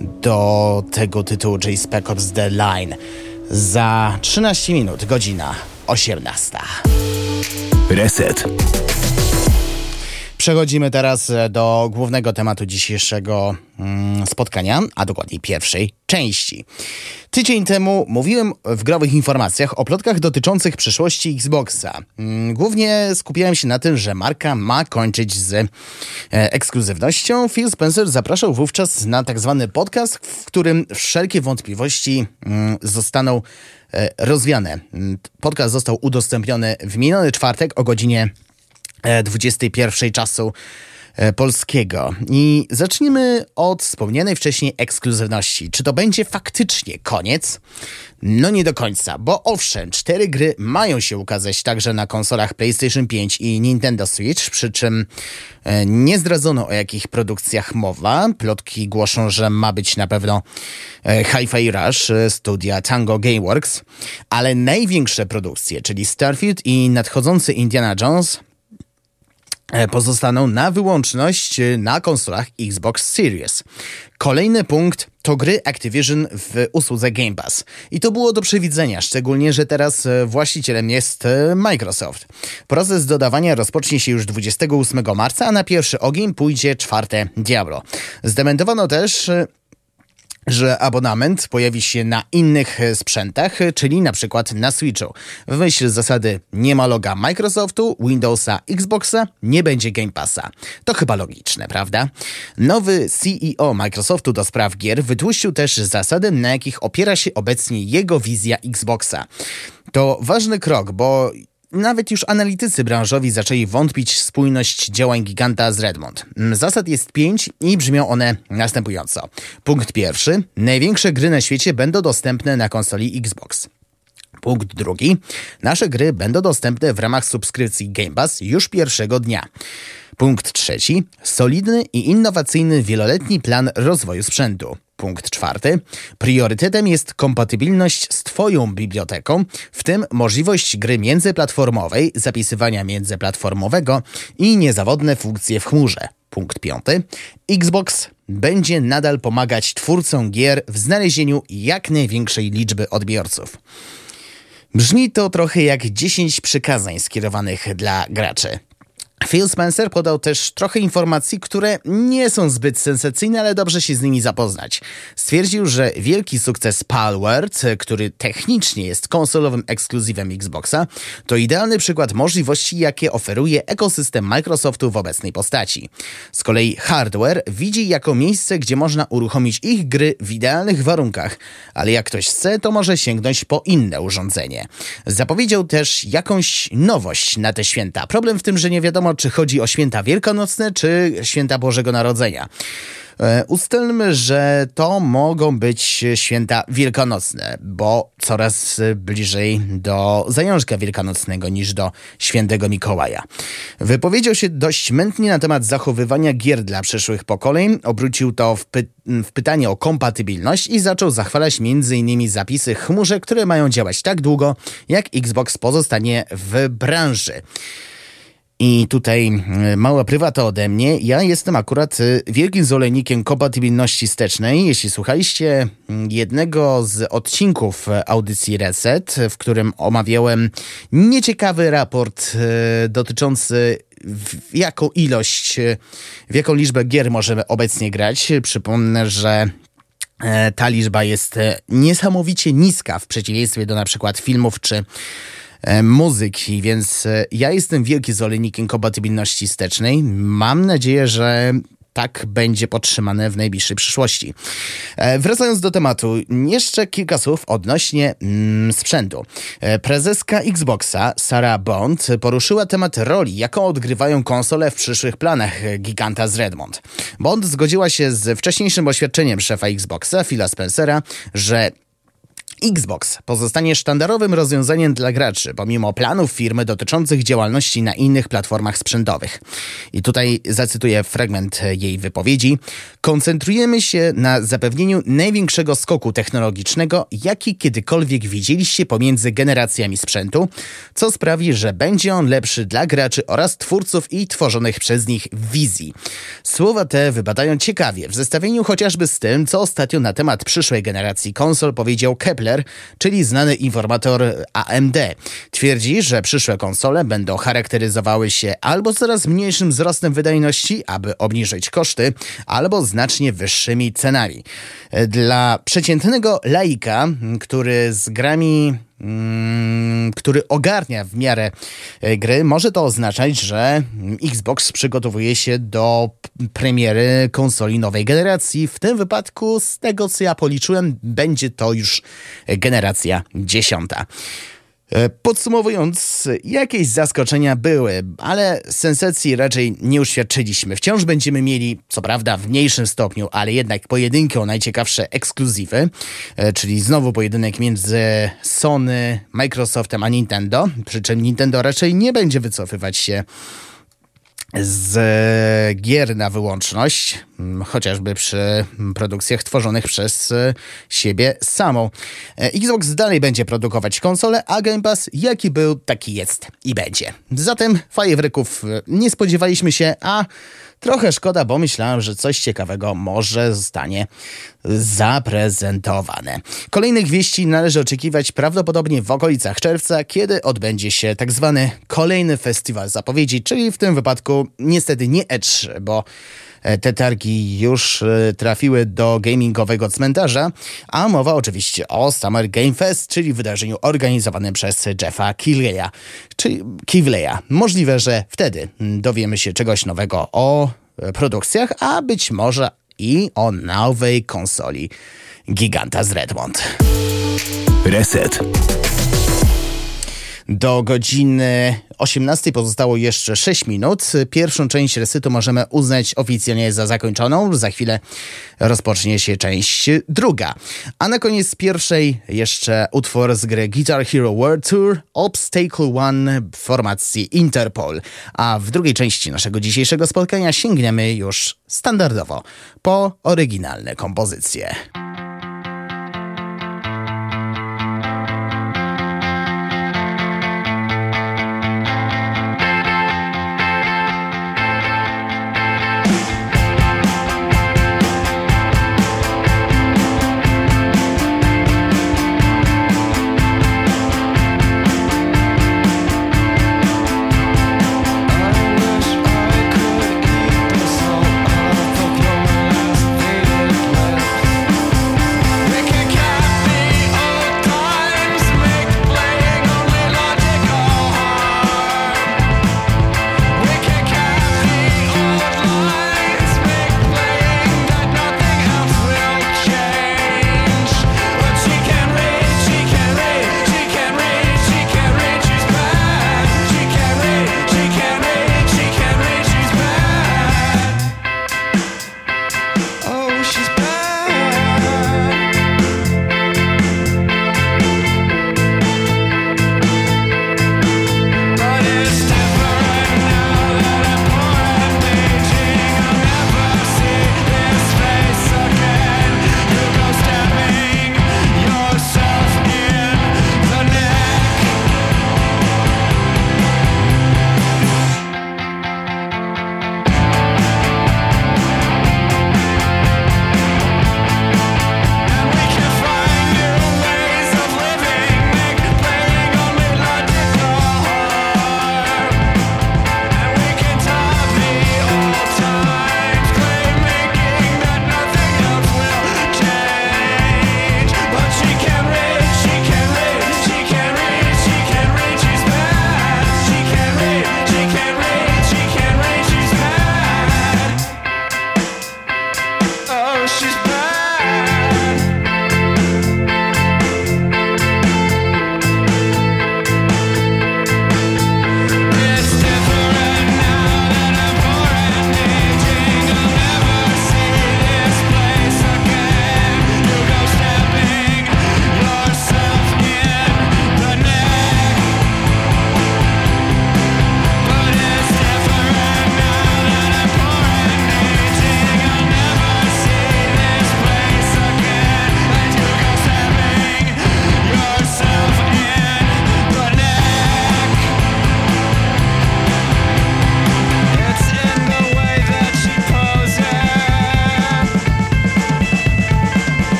do tego tytułu J Spec Ops The Line. Za 13 minut, godzina 18. Reset. Przechodzimy teraz e, do głównego tematu dzisiejszego mm, spotkania, a dokładniej pierwszej części. Tydzień temu mówiłem w growych informacjach o plotkach dotyczących przyszłości Xboxa. Mm, głównie skupiałem się na tym, że marka ma kończyć z e, ekskluzywnością. Phil Spencer zapraszał wówczas na tak zwany podcast, w którym wszelkie wątpliwości mm, zostaną e, rozwiane. Mm, podcast został udostępniony w miniony czwartek o godzinie 21 czasu e, polskiego. I zacznijmy od wspomnianej wcześniej ekskluzywności. Czy to będzie faktycznie koniec? No nie do końca, bo owszem, cztery gry mają się ukazać także na konsolach PlayStation 5 i Nintendo Switch, przy czym e, nie zdradzono o jakich produkcjach mowa. Plotki głoszą, że ma być na pewno e, Hi-Fi Rush studia Tango Gameworks, ale największe produkcje, czyli Starfield i nadchodzący Indiana Jones E, pozostaną na wyłączność e, na konsolach Xbox Series. Kolejny punkt to gry Activision w usłudze Game Pass. I to było do przewidzenia, szczególnie, że teraz e, właścicielem jest Microsoft. Proces dodawania rozpocznie się już 28 marca, a na pierwszy ogień pójdzie czwarte Diablo. Zdementowano też że abonament pojawi się na innych e, sprzętach, e, czyli na przykład na Switchu. W myśl zasady nie ma loga Microsoftu, Windowsa, Xboxa, nie będzie Game Passa. To chyba logiczne, prawda? Nowy CEO Microsoftu do spraw gier wytłuścił też zasady, na jakich opiera się obecnie jego wizja Xboxa. To ważny krok, bo nawet już analitycy branżowi zaczęli wątpić w spójność działań giganta z Redmond. Zasad jest pięć i brzmią one następująco. Punkt pierwszy. Największe gry na świecie będą dostępne na konsoli Xbox. Punkt drugi. Nasze gry będą dostępne w ramach subskrypcji Game Pass już pierwszego dnia. Punkt trzeci. Solidny i innowacyjny wieloletni plan rozwoju sprzętu. Punkt czwarty. Priorytetem jest kompatybilność z Twoją biblioteką, w tym możliwość gry międzyplatformowej, zapisywania międzyplatformowego i niezawodne funkcje w chmurze. Punkt piąty. Xbox będzie nadal pomagać twórcom gier w znalezieniu jak największej liczby odbiorców. Brzmi to trochę jak 10 przykazań skierowanych dla graczy. Phil Spencer podał też trochę informacji, które nie są zbyt sensacyjne, ale dobrze się z nimi zapoznać. Stwierdził, że wielki sukces Palworld, który technicznie jest konsolowym ekskluzywem Xboxa, to idealny przykład możliwości, jakie oferuje ekosystem Microsoftu w obecnej postaci. Z kolei hardware widzi jako miejsce, gdzie można uruchomić ich gry w idealnych warunkach, ale jak ktoś chce, to może sięgnąć po inne urządzenie. Zapowiedział też jakąś nowość na te święta. Problem w tym, że nie wiadomo, czy chodzi o święta wielkanocne, czy święta Bożego Narodzenia. E, ustalmy, że to mogą być święta wielkanocne, bo coraz bliżej do zajążka wielkanocnego niż do świętego Mikołaja. Wypowiedział się dość mętnie na temat zachowywania gier dla przyszłych pokoleń, obrócił to w, py w pytanie o kompatybilność i zaczął zachwalać m.in. zapisy chmurze, które mają działać tak długo, jak Xbox pozostanie w branży. I tutaj e, mała prywata ode mnie. Ja jestem akurat e, wielkim zwolennikiem kompatybilności wstecznej. Jeśli słuchaliście jednego z odcinków e, audycji Reset, w którym omawiałem nieciekawy raport dotyczący w jaką ilość, w jaką liczbę gier możemy obecnie grać. Przypomnę, że ta liczba jest niesamowicie niska w przeciwieństwie do na przykład filmów czy E, muzyki, więc e, ja jestem wielki zwolennikiem kompatybilności wstecznej. Mam nadzieję, że tak będzie podtrzymane w najbliższej przyszłości. E, wracając do tematu, jeszcze kilka słów odnośnie mm, sprzętu. Prezeska Xboxa, Sarah Bond, poruszyła temat roli, jaką odgrywają konsole w przyszłych planach giganta z Redmond. Bond zgodziła się z wcześniejszym oświadczeniem szefa Xboxa, Phila Spencera, że Xbox pozostanie sztandarowym rozwiązaniem dla graczy, pomimo planów firmy dotyczących działalności na innych platformach sprzętowych. I tutaj zacytuję fragment jej wypowiedzi. Koncentrujemy się na zapewnieniu największego skoku technologicznego, jaki kiedykolwiek widzieliście pomiędzy generacjami sprzętu, co sprawi, że będzie on lepszy dla graczy oraz twórców i tworzonych przez nich wizji. Słowa te wypadają ciekawie w zestawieniu chociażby z tym, co ostatnio na temat przyszłej generacji konsol powiedział Kepler czyli znany informator AMD. Twierdzi, że przyszłe konsole będą charakteryzowały się albo coraz mniejszym wzrostem wydajności, aby obniżyć koszty, albo znacznie wyższymi cenami. Dla przeciętnego laika, który z grami który ogarnia w miarę e, gry, może to oznaczać, że Xbox przygotowuje się do premiery konsoli nowej generacji. W tym wypadku, z tego co ja policzyłem, będzie to już generacja dziesiąta. E, podsumowując, jakieś zaskoczenia były, ale sensacji raczej nie uświadczyliśmy. Wciąż będziemy mieli, co prawda w mniejszym stopniu, ale jednak pojedynki o najciekawsze ekskluzywy, e, czyli znowu pojedynek między Sony, Microsoftem a Nintendo, przy czym Nintendo raczej nie będzie wycofywać się z gier na wyłączność, chociażby przy produkcjach tworzonych przez siebie samą. E, Xbox dalej będzie produkować konsole, a Game Pass jaki był, taki jest i będzie. Zatem fajerwerków nie spodziewaliśmy się, a Trochę szkoda, bo myślałem, że coś ciekawego może zostanie zaprezentowane. Kolejnych wieści należy oczekiwać prawdopodobnie w okolicach czerwca, kiedy odbędzie się tak zwany kolejny festiwal zapowiedzi, czyli w tym wypadku niestety nie E3, bo te targi już e, trafiły do gamingowego cmentarza, a mowa oczywiście o Summer Game Fest, czyli wydarzeniu organizowanym przez Jeffa Kivleya. Czyli Kivleya. Możliwe, że wtedy dowiemy się czegoś nowego o e, produkcjach, a być może i o nowej konsoli giganta z Redmond. Reset. Do godziny 18 pozostało jeszcze 6 minut. Pierwszą część resetu możemy uznać oficjalnie za zakończoną. Za chwilę rozpocznie się część druga. A na koniec pierwszej jeszcze utwór z gry Guitar Hero World Tour Obstacle One w formacji Interpol. A w drugiej części naszego dzisiejszego spotkania sięgniemy już standardowo po oryginalne kompozycje.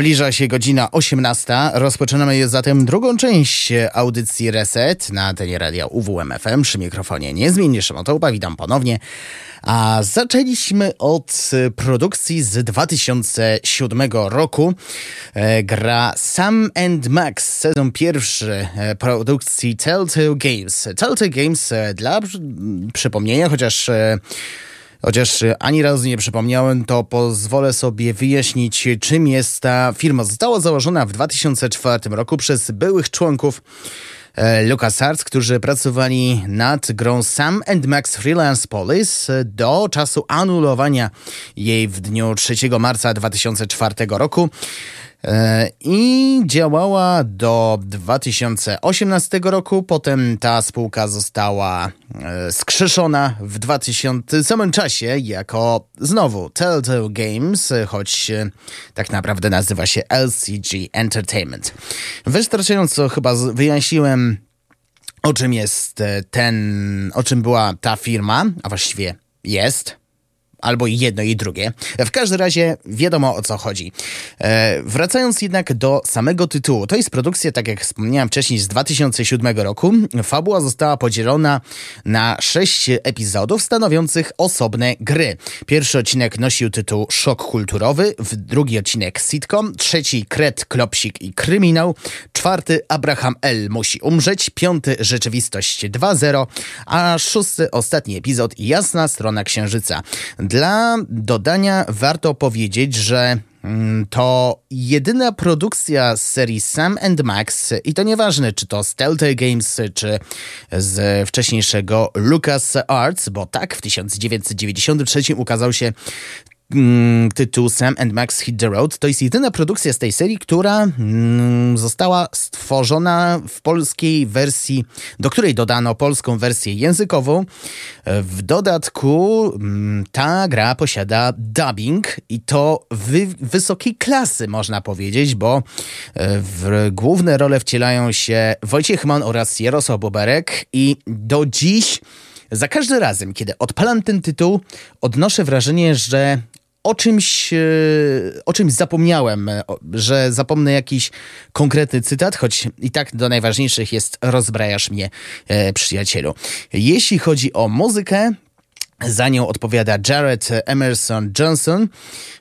Zbliża się godzina 18. Rozpoczynamy zatem drugą część audycji Reset na antenie radia UWMFM. Przy mikrofonie niezmiennie Szymotołba. Witam ponownie. A zaczęliśmy od produkcji z 2007 roku. E, gra Sam and Max, sezon pierwszy e, produkcji Telltale Games. Telltale Games e, dla przypomnienia, chociaż Chociaż ani razu nie przypomniałem, to pozwolę sobie wyjaśnić, czym jest ta firma. Została założona w 2004 roku przez byłych członków LucasArts, którzy pracowali nad grą Sam and Max Freelance Police do czasu anulowania jej w dniu 3 marca 2004 roku. I działała do 2018 roku. Potem ta spółka została skrzeszona w 2000 samym czasie jako znowu Telltale Games, choć tak naprawdę nazywa się LCG Entertainment. Wystarczająco chyba wyjaśniłem o czym jest ten, o czym była ta firma, a właściwie jest albo jedno i drugie. W każdym razie wiadomo o co chodzi. E, wracając jednak do samego tytułu, to jest produkcja, tak jak wspomniałem wcześniej, z 2007 roku. Fabuła została podzielona na sześć epizodów stanowiących osobne gry. Pierwszy odcinek nosił tytuł Szok kulturowy, drugi odcinek sitcom, trzeci Kret, Klopsik i Kryminał, czwarty Abraham L. musi umrzeć, piąty Rzeczywistość 2.0, a szósty ostatni epizod Jasna strona księżyca. Dla dodania warto powiedzieć, że mm, to jedyna produkcja z serii Sam and Max i to nieważne, czy to z Telltale Games, czy z wcześniejszego Lucas Arts, bo tak w 1993 ukazał się Mm, tytuł Sam and Max Hit the Road. To jest jedyna produkcja z tej serii, która mm, została stworzona w polskiej wersji, do której dodano polską wersję językową. W dodatku mm, ta gra posiada dubbing i to wy wysokiej klasy, można powiedzieć, bo e, w główne role wcielają się Wojciech Mann oraz Jarosław Boberek i do dziś za każdym razem, kiedy odpalam ten tytuł, odnoszę wrażenie, że o czymś, e, o czymś zapomniałem, e, że zapomnę jakiś konkretny cytat, choć i tak do najważniejszych jest rozbrajasz mnie, e, przyjacielu. Jeśli chodzi o muzykę, za nią odpowiada Jared Emerson Johnson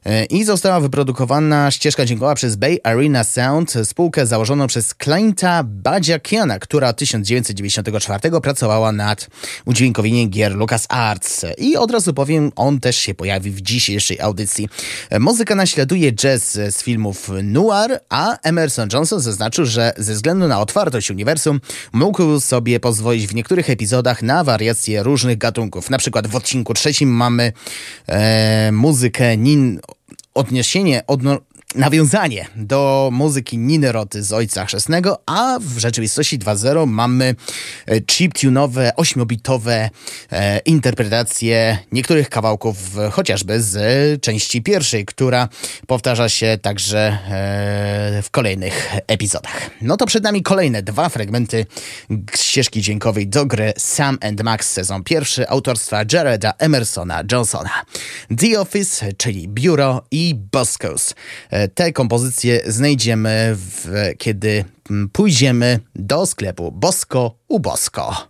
e, i została wyprodukowana ścieżka dźwiękowa przez Bay Arena Sound, spółkę założoną przez Clienta Badziakiana, która od 1994 pracowała nad udźwiękowieniem gier LucasArts. I od razu powiem, on też się pojawi w dzisiejszej audycji. Muzyka naśladuje jazz z filmów noir, a Emerson Johnson zaznaczył, że ze względu na otwartość uniwersum mógł sobie pozwolić w niektórych epizodach na wariacje różnych gatunków, na przykład w odcinku trzecim mamy e, muzykę nin, odniesienie, odno, nawiązanie do muzyki Niny Roty z Ojca Chrzestnego, a w rzeczywistości 2.0 mamy e, chiptunowe, 8-bitowe e, interpretacje niektórych kawałków, chociażby z części pierwszej, która powtarza się także e, w kolejnych epizodach. No to przed nami kolejne dwa fragmenty ścieżki dźwiękowej do gry Sam and Max sezon pierwszy autorstwa Jareda Emersona Johnsona. The Office, czyli biuro i Boscos. E, te kompozycje znajdziemy, w, kiedy mm, pójdziemy do sklepu Bosko u Bosko.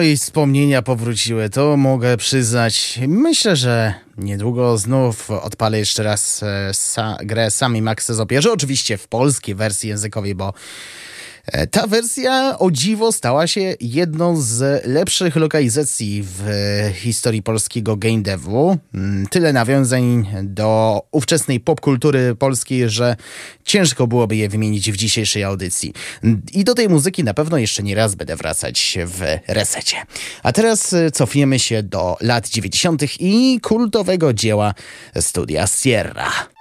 Oj, wspomnienia powróciły, to mogę przyznać. Myślę, że niedługo znów odpalę jeszcze raz e, sa, grę Sami Max Zopierze, oczywiście w polskiej wersji językowej, bo E, ta wersja o dziwo stała się jedną z lepszych lokalizacji w historii polskiego game devu. Mm, tyle nawiązań do ówczesnej popkultury polskiej, że ciężko byłoby je wymienić w dzisiejszej audycji. I do tej muzyki na pewno jeszcze nie raz będę wracać w resecie. A teraz e, cofniemy się do lat 90. i kultowego dzieła studia Sierra.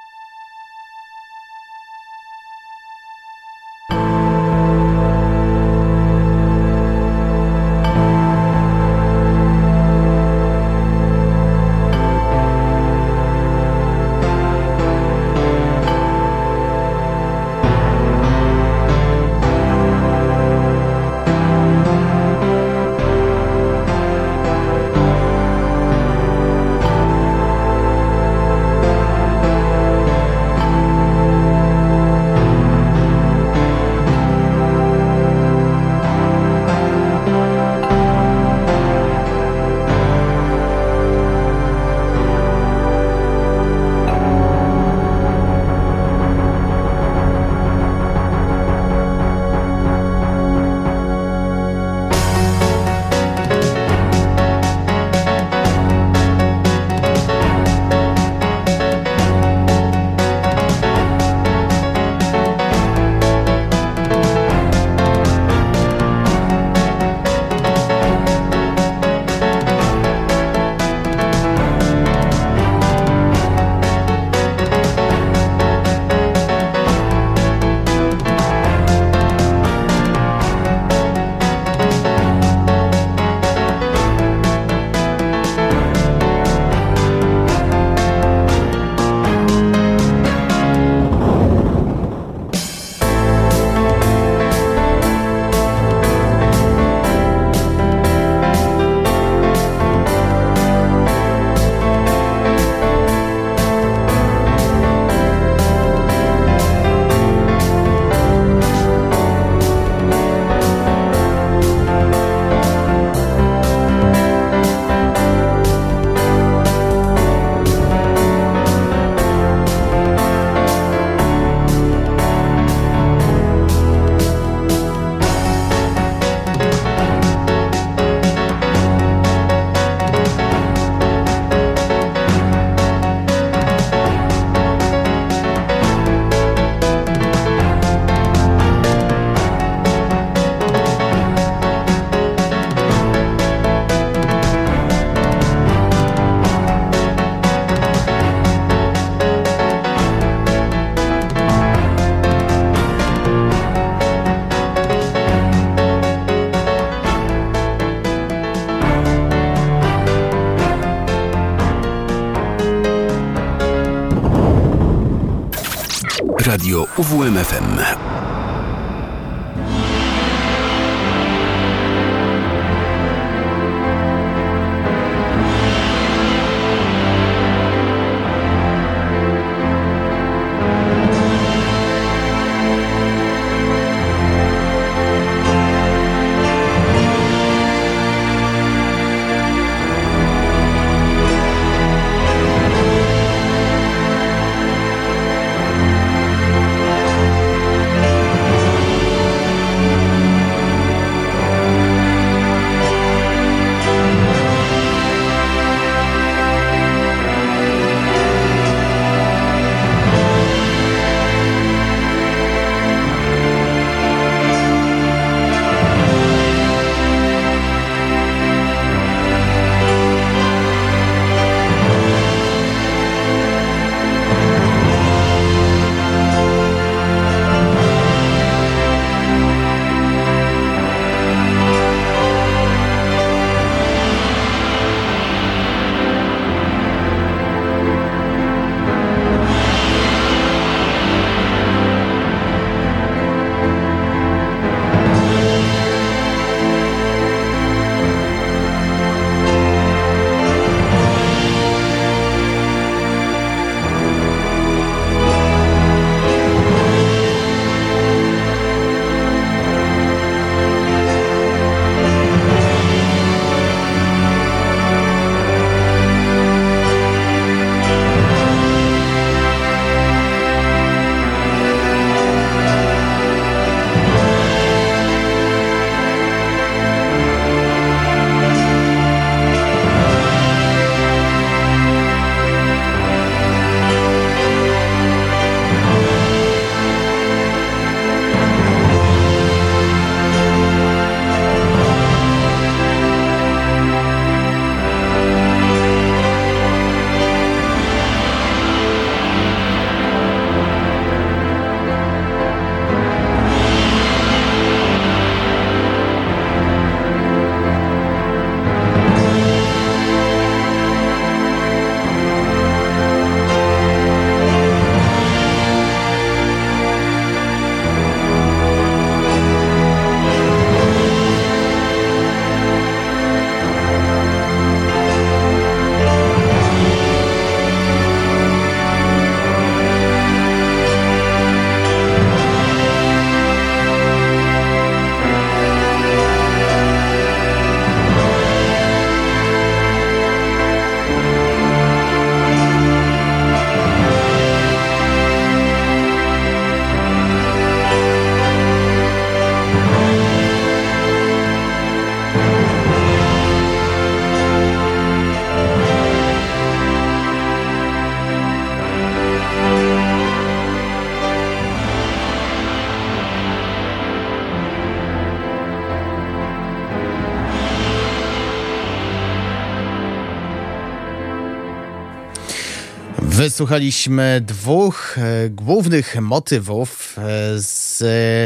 Wysłuchaliśmy dwóch e, głównych motywów e, z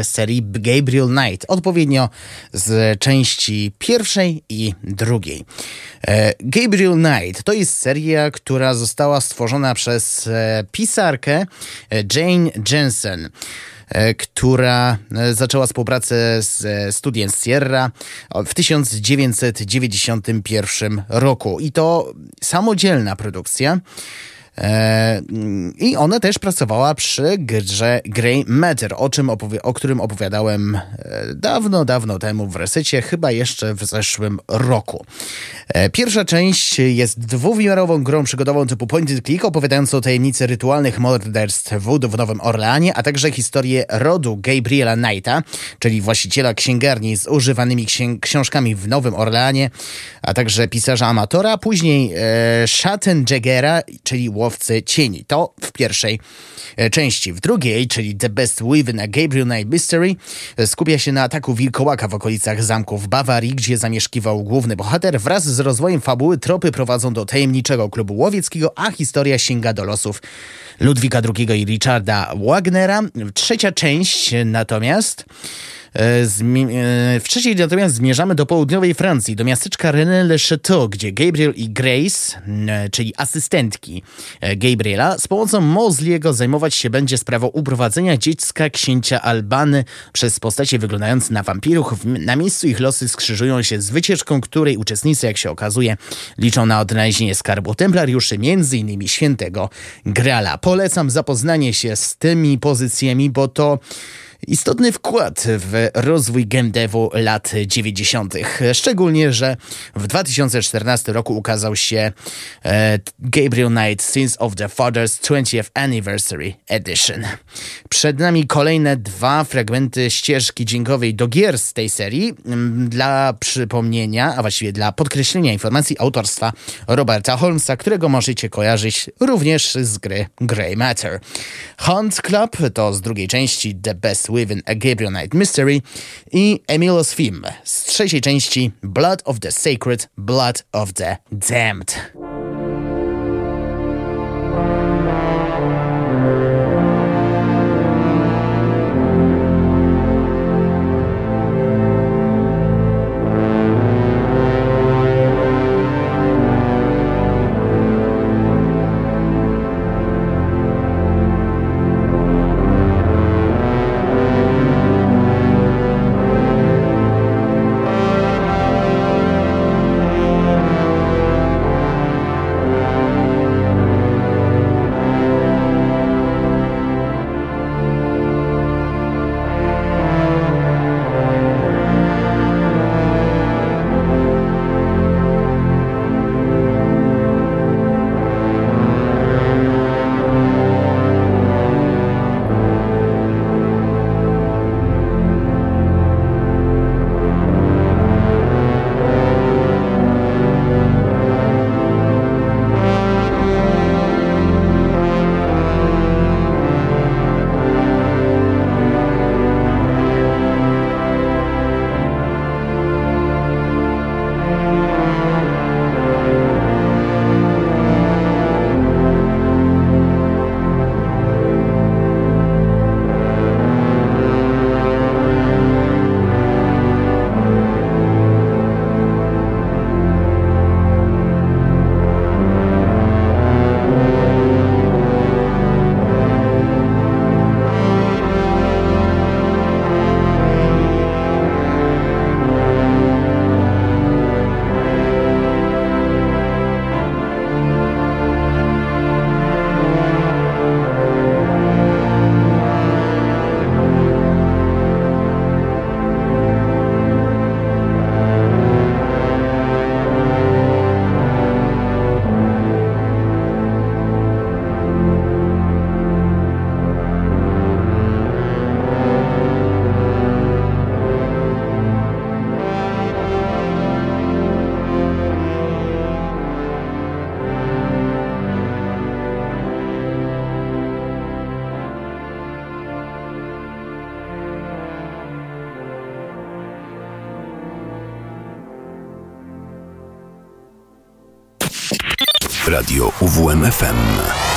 serii Gabriel Knight, odpowiednio z części pierwszej i drugiej. E, Gabriel Knight to jest seria, która została stworzona przez e, pisarkę e, Jane Jensen e, która zaczęła współpracę z studiem Sierra w 1991 roku. I to samodzielna produkcja. E, I ona też pracowała przy grze Grey Matter, o, czym opowi- o którym opowiadałem e, dawno, dawno temu w resecie, chyba jeszcze w zeszłym roku. E, Pierwsza część jest dwuwymiarową grą przygodową typu point and click, opowiadającą tajemnice rytualnych morderstw voodoo w Nowym Orleanie, a także historię rodu Gabriela Knighta, czyli właściciela księgarni z używanymi księ- książkami w Nowym Orleanie, a także pisarza amatora, później e, Schattenjaggera, czyli łowcy cieni. To w pierwszej e, części. W drugiej, czyli The Best Weaven a Gabriel Knight Mystery, e, skupia się na ataku wilkołaka w okolicach zamku w Bawarii, gdzie zamieszkiwał główny bohater. Wraz z rozwojem fabuły tropy prowadzą do tajemniczego klubu łowieckiego, a historia sięga do losów Ludwika II i Richarda Wagnera. Trzecia część natomiast Wcześniej natomiast zmierzamy do południowej Francji, do miasteczka René-le-Château, gdzie Gabriel i Grace, e, czyli asystentki e, Gabriela, z pomocą Mosliego zajmować się będzie sprawą uprowadzenia dziecka księcia Albany przez postacie wyglądające na wampirów. Na miejscu ich losy skrzyżują się z wycieczką, której uczestnicy, jak się okazuje, liczą na odnalezienie skarbu templariuszy, innymi świętego Grala. Polecam zapoznanie się z tymi pozycjami, bo to istotny wkład w rozwój game devu lat 90. Szczególnie, że w 2014 roku ukazał się e, Gabriel Knight Sins of the Father's 20th Anniversary Edition. Przed nami kolejne dwa fragmenty ścieżki dźwiękowej do gier z tej serii. Mm, Dla przypomnienia, a właściwie dla podkreślenia informacji autorstwa Roberta Holmesa, którego możecie kojarzyć również z gry Grey Matter. Hunt Club to z drugiej części The Best Within a Gabriel Knight Mystery i Emilo's Film z trzeciej części Blood of the Sacred, Blood of the Damned. Radio UWMFM.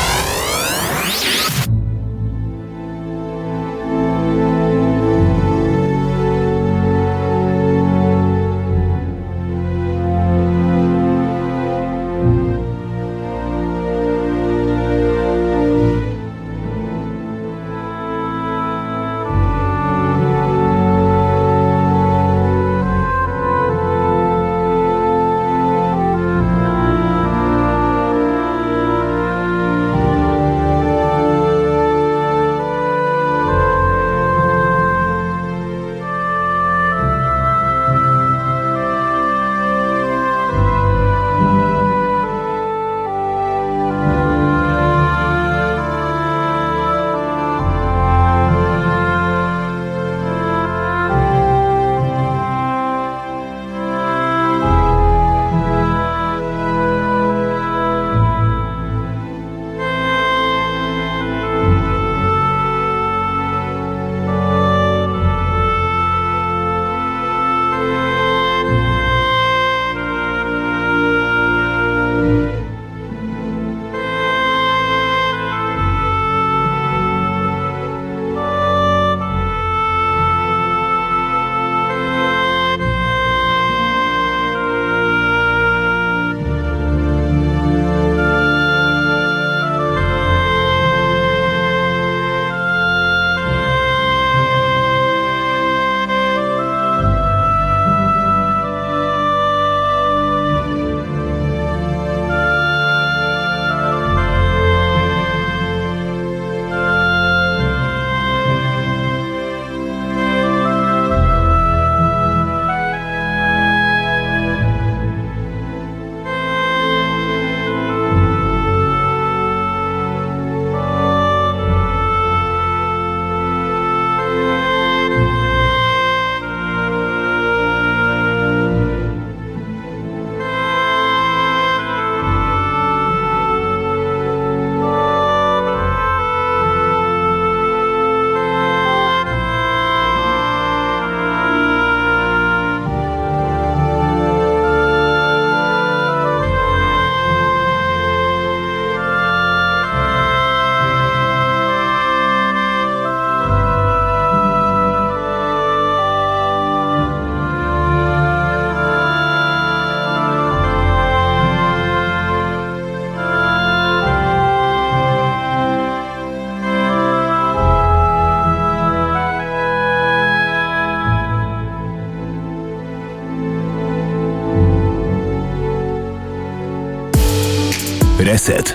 600.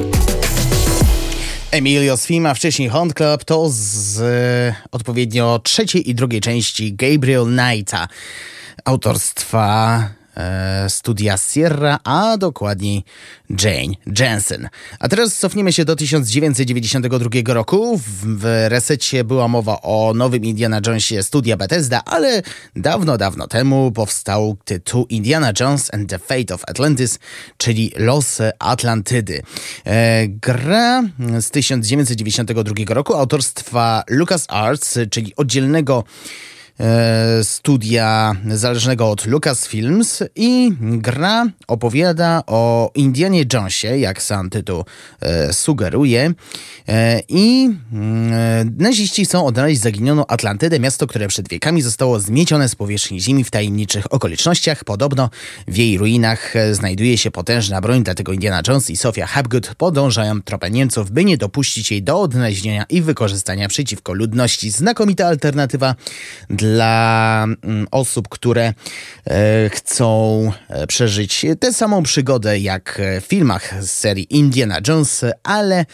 Emilio Sfima, wcześniej Hunt Club, to z y, odpowiednio trzeciej i drugiej części Gabriel Knighta autorstwa y, studia Sierra, a dokładniej Jane Jensen. A teraz cofniemy się do 1992 roku. W, resecie była mowa o nowym Indiana Jonesie studia Bethesda, ale dawno, dawno temu powstał tytuł Indiana Jones and the Fate of Atlantis, czyli Losy Atlantydy. E, gra z 1992 roku autorstwa LucasArts, czyli oddzielnego studia zależnego od Lucasfilms i gra opowiada o Indianie Jonesie, jak sam tytuł e, sugeruje. E, I mm, naziści chcą odnaleźć zaginioną Atlantydę, miasto, które przed wiekami zostało zmiecione z powierzchni ziemi w tajemniczych okolicznościach. Podobno w jej ruinach znajduje się potężna broń, dlatego Indiana Jones i Sofia Hapgood podążają tropem Niemców, by nie dopuścić jej do odnalezienia i wykorzystania przeciwko ludności. Znakomita alternatywa dla mm, osób, które e, chcą e, przeżyć tę samą przygodę jak w filmach z serii Indiana Jones, ale e,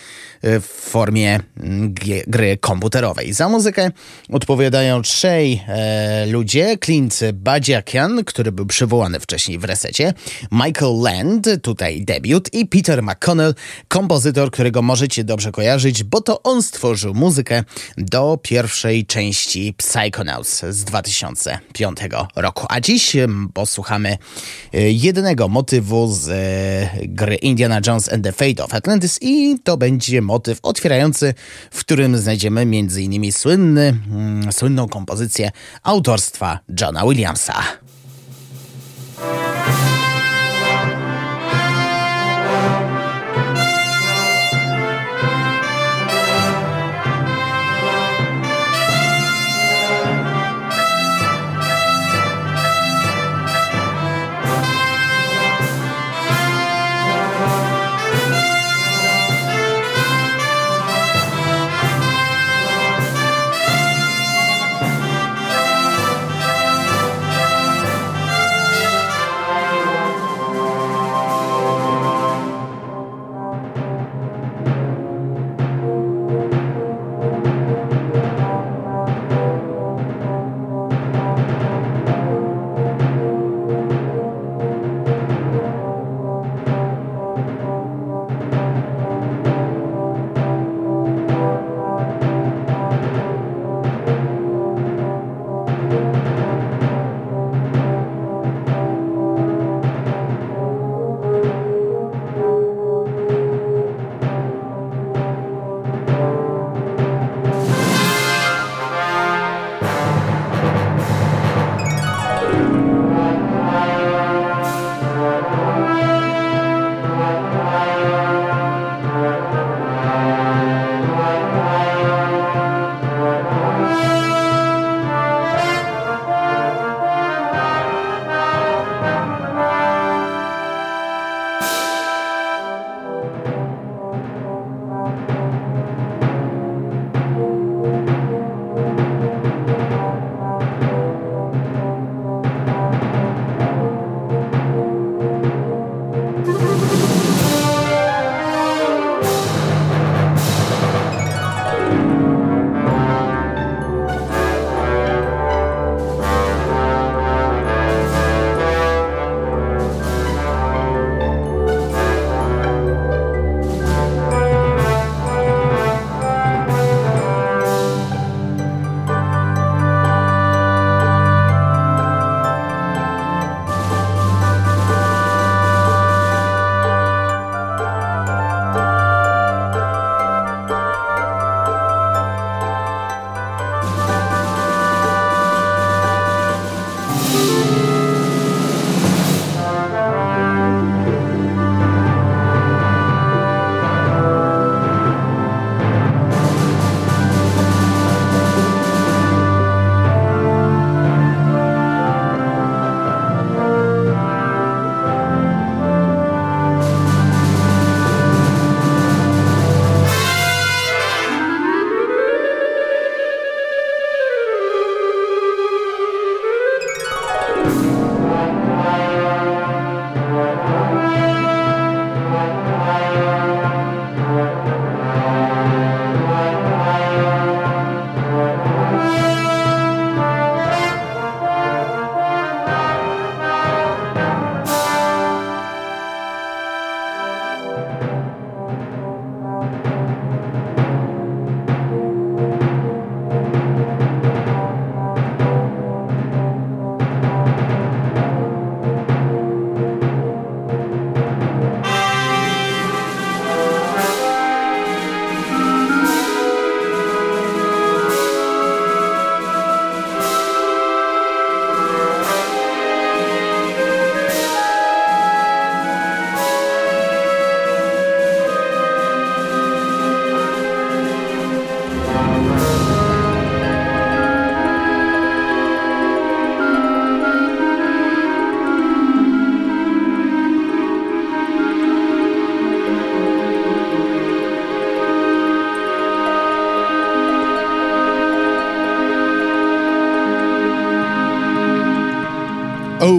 w formie mm, gry komputerowej. Za muzykę odpowiadają trzej ludzie. Clint Badziakian, który był przywołany wcześniej w resecie, Michael Land, tutaj debiut i Peter McConnell, kompozytor, którego możecie dobrze kojarzyć, bo to on stworzył muzykę do pierwszej części Psychonauts z 2005 roku. A dziś posłuchamy e, jednego motywu z e, gry Indiana Jones and the Fate of Atlantis i to będzie motyw otwierający, w którym znajdziemy m.in. Słynny, mm, słynną kompozycję autorstwa Johna Williamsa.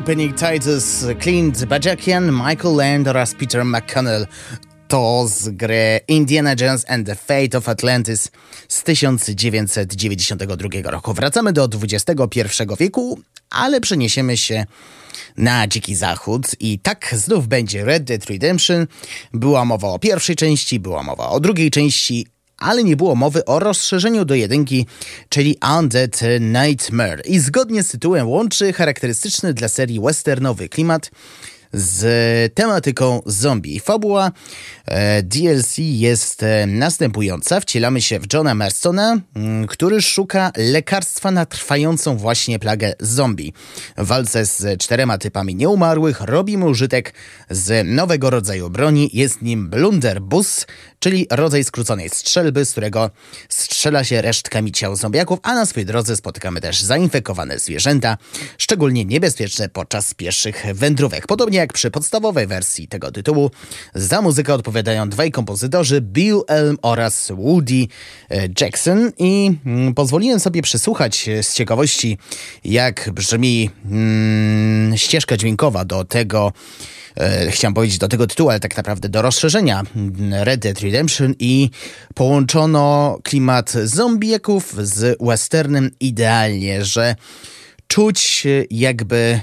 Opening titles Clint Bajakian, Michael Land oraz Peter McConnell to z gry Indiana Jones and the Fate of Atlantis z 1992 roku. Wracamy do XXI wieku, ale przeniesiemy się na Dziki Zachód i tak znów będzie Red Dead Redemption. Była mowa o pierwszej części, była mowa o drugiej części, ale nie było mowy o rozszerzeniu do jedynki, czyli Undead Nightmare. I zgodnie z tytułem łączy charakterystyczny dla serii westernowy klimat z tematyką zombie. Fabuła e, DLC jest e, następująca. Wcielamy się w Johna Marstona, mm, który szuka lekarstwa na trwającą właśnie plagę zombie. W walce z czterema typami nieumarłych robimy użytek z nowego rodzaju broni. Jest nim Blunderbuss, czyli rodzaj skróconej strzelby, z którego strzela się resztkami ciał zombiaków, a na swojej drodze spotykamy też zainfekowane zwierzęta, szczególnie niebezpieczne podczas pieszych wędrówek. Podobnie jak przy podstawowej wersji tego tytułu, za muzykę odpowiadają dwaj kompozytorzy, Bill Elm oraz Woody e, Jackson. I mm, pozwoliłem sobie przesłuchać z ciekawości, jak brzmi mm, ścieżka dźwiękowa do tego, e, chciałem powiedzieć do tego tytułu, ale tak naprawdę do rozszerzenia Red Dead Redemption i połączono klimat zombiaków z westernem. Idealnie, że czuć jakby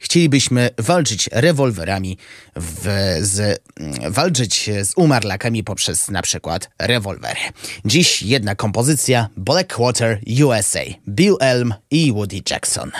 chcielibyśmy walczyć rewolwerami, w, z, walczyć z umarlakami poprzez na przykład rewolwery. Dziś jedna kompozycja Blackwater USA, Bill Elm i Woody Jackson.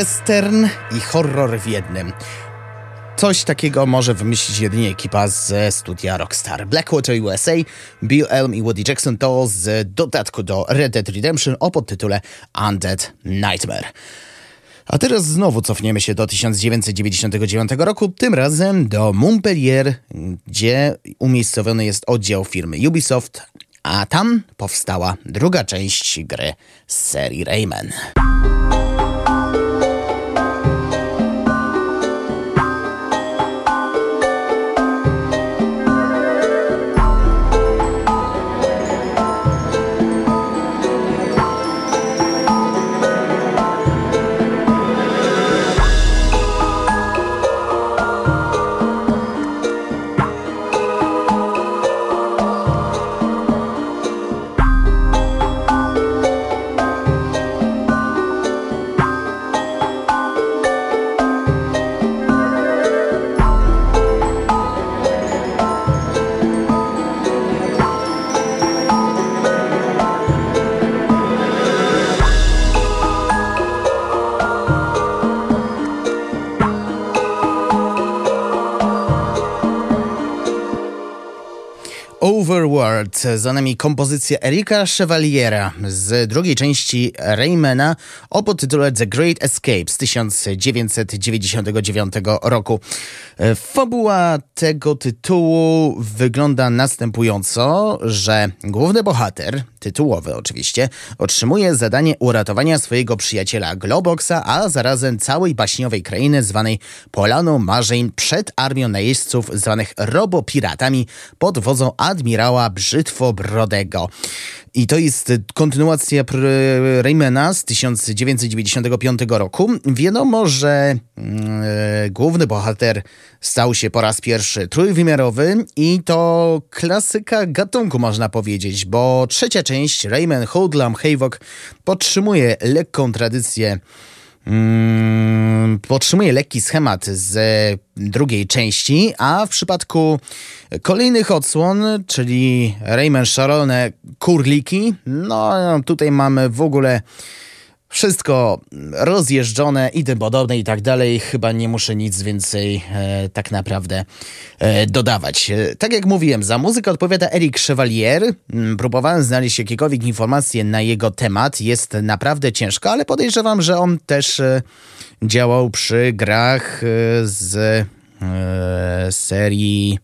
Western i horror w jednym. Coś takiego może wymyślić jedynie ekipa ze studia Rockstar. Blackwater USA, Bill Elm i Woody Jackson to z dodatku do Red Dead Redemption o podtytule Undead Nightmare. A teraz znowu cofniemy się do 1999 roku, tym razem do Montpellier, gdzie umiejscowiony jest oddział firmy Ubisoft, a tam powstała druga część gry z serii Rayman. Overworld. Za nami kompozycja Erika Chevaliera z drugiej części Raymana o podtytule The Great Escape z 1999 roku. Fabuła tego tytułu wygląda następująco, że główny bohater, tytułowy oczywiście, otrzymuje zadanie uratowania swojego przyjaciela Globoxa, a zarazem całej baśniowej krainy zwanej Polaną Marzeń przed armią najeźdźców zwanych robopiratami pod wodzą admirała Brzytwobrodego. I to jest kontynuacja Raymana z 1995 roku. Wiadomo, że yy, główny bohater stał się po raz pierwszy trójwymiarowy i to klasyka gatunku można powiedzieć, bo trzecia część Rayman Hoodlum Havoc podtrzymuje lekką tradycję Hmm, podtrzymuje lekki schemat z drugiej części, a w przypadku kolejnych odsłon, czyli Rayman Szalone Kurliki, no tutaj mamy w ogóle wszystko rozjeżdżone i tym podobne i tak dalej. Chyba nie muszę nic więcej e, tak naprawdę e, dodawać. E, tak jak mówiłem, za muzykę odpowiada Eric Chevalier. Mm, próbowałem znaleźć jakiekolwiek informacje na jego temat. Jest naprawdę ciężko, ale podejrzewam, że on też e, działał przy grach e, z serii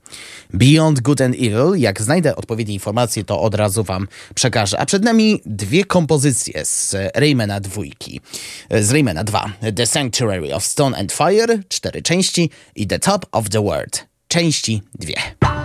Beyond Good and Evil. Jak znajdę odpowiednie informacje, to od razu wam przekażę. A przed nami dwie kompozycje z Raymana dwójki. Z Raymana 2. The Sanctuary of Stone and Fire, cztery części i The Top of the World, części dwie.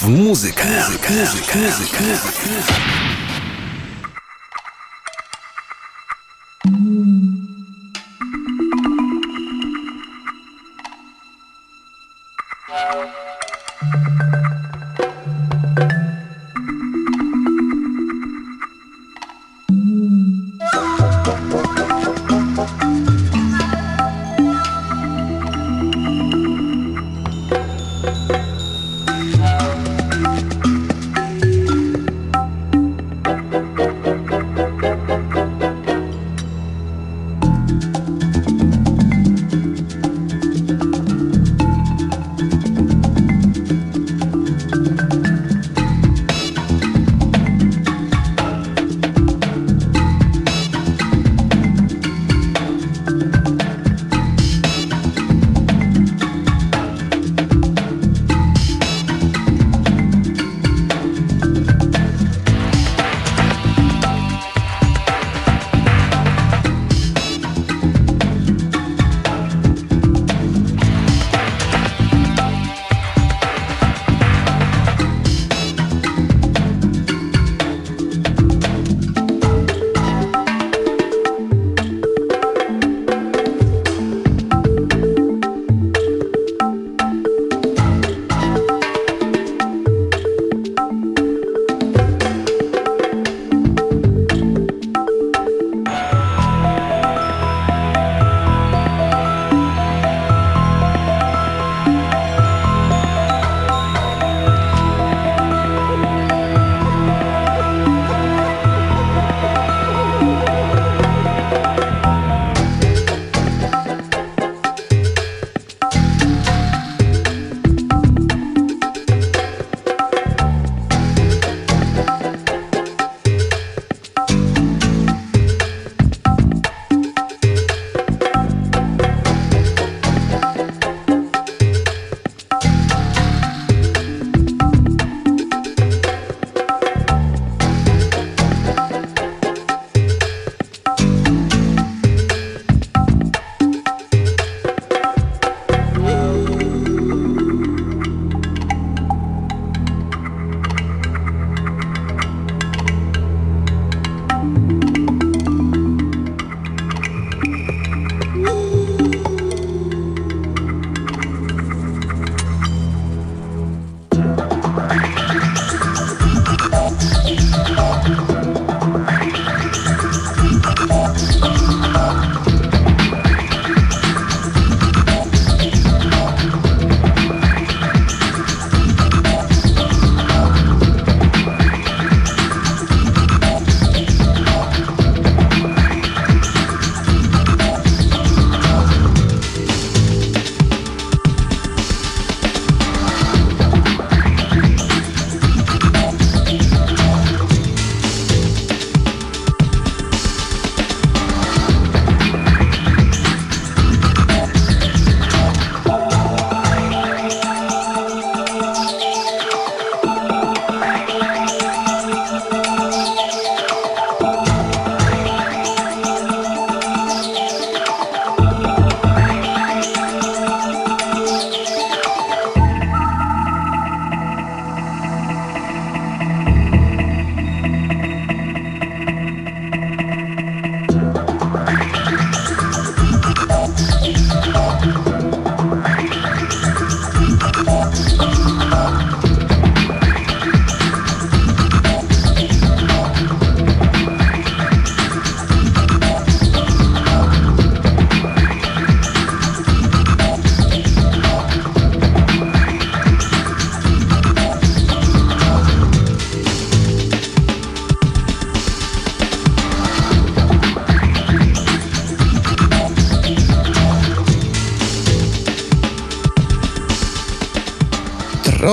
W muzykę. muzykę. muzykę. muzykę.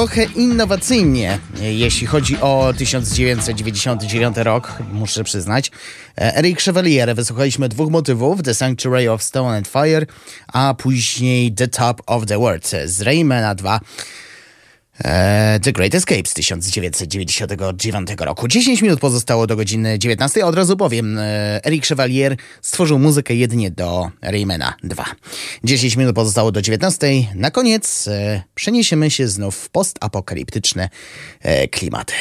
Trochę innowacyjnie, jeśli chodzi o 1999 rok, muszę przyznać. Eric Chevalier, wysłuchaliśmy dwóch motywów, The Sanctuary of Stone and Fire, a później The Top of the World z Raymana 2. E, The Great Escape z 1999 roku. 10 minut pozostało do godziny 19. Od razu powiem, e, Eric Chevalier stworzył muzykę jedynie do Raymana 2. 10 minut pozostało do 19. Na koniec e, przeniesiemy się znów w postapokaliptyczne klimaty.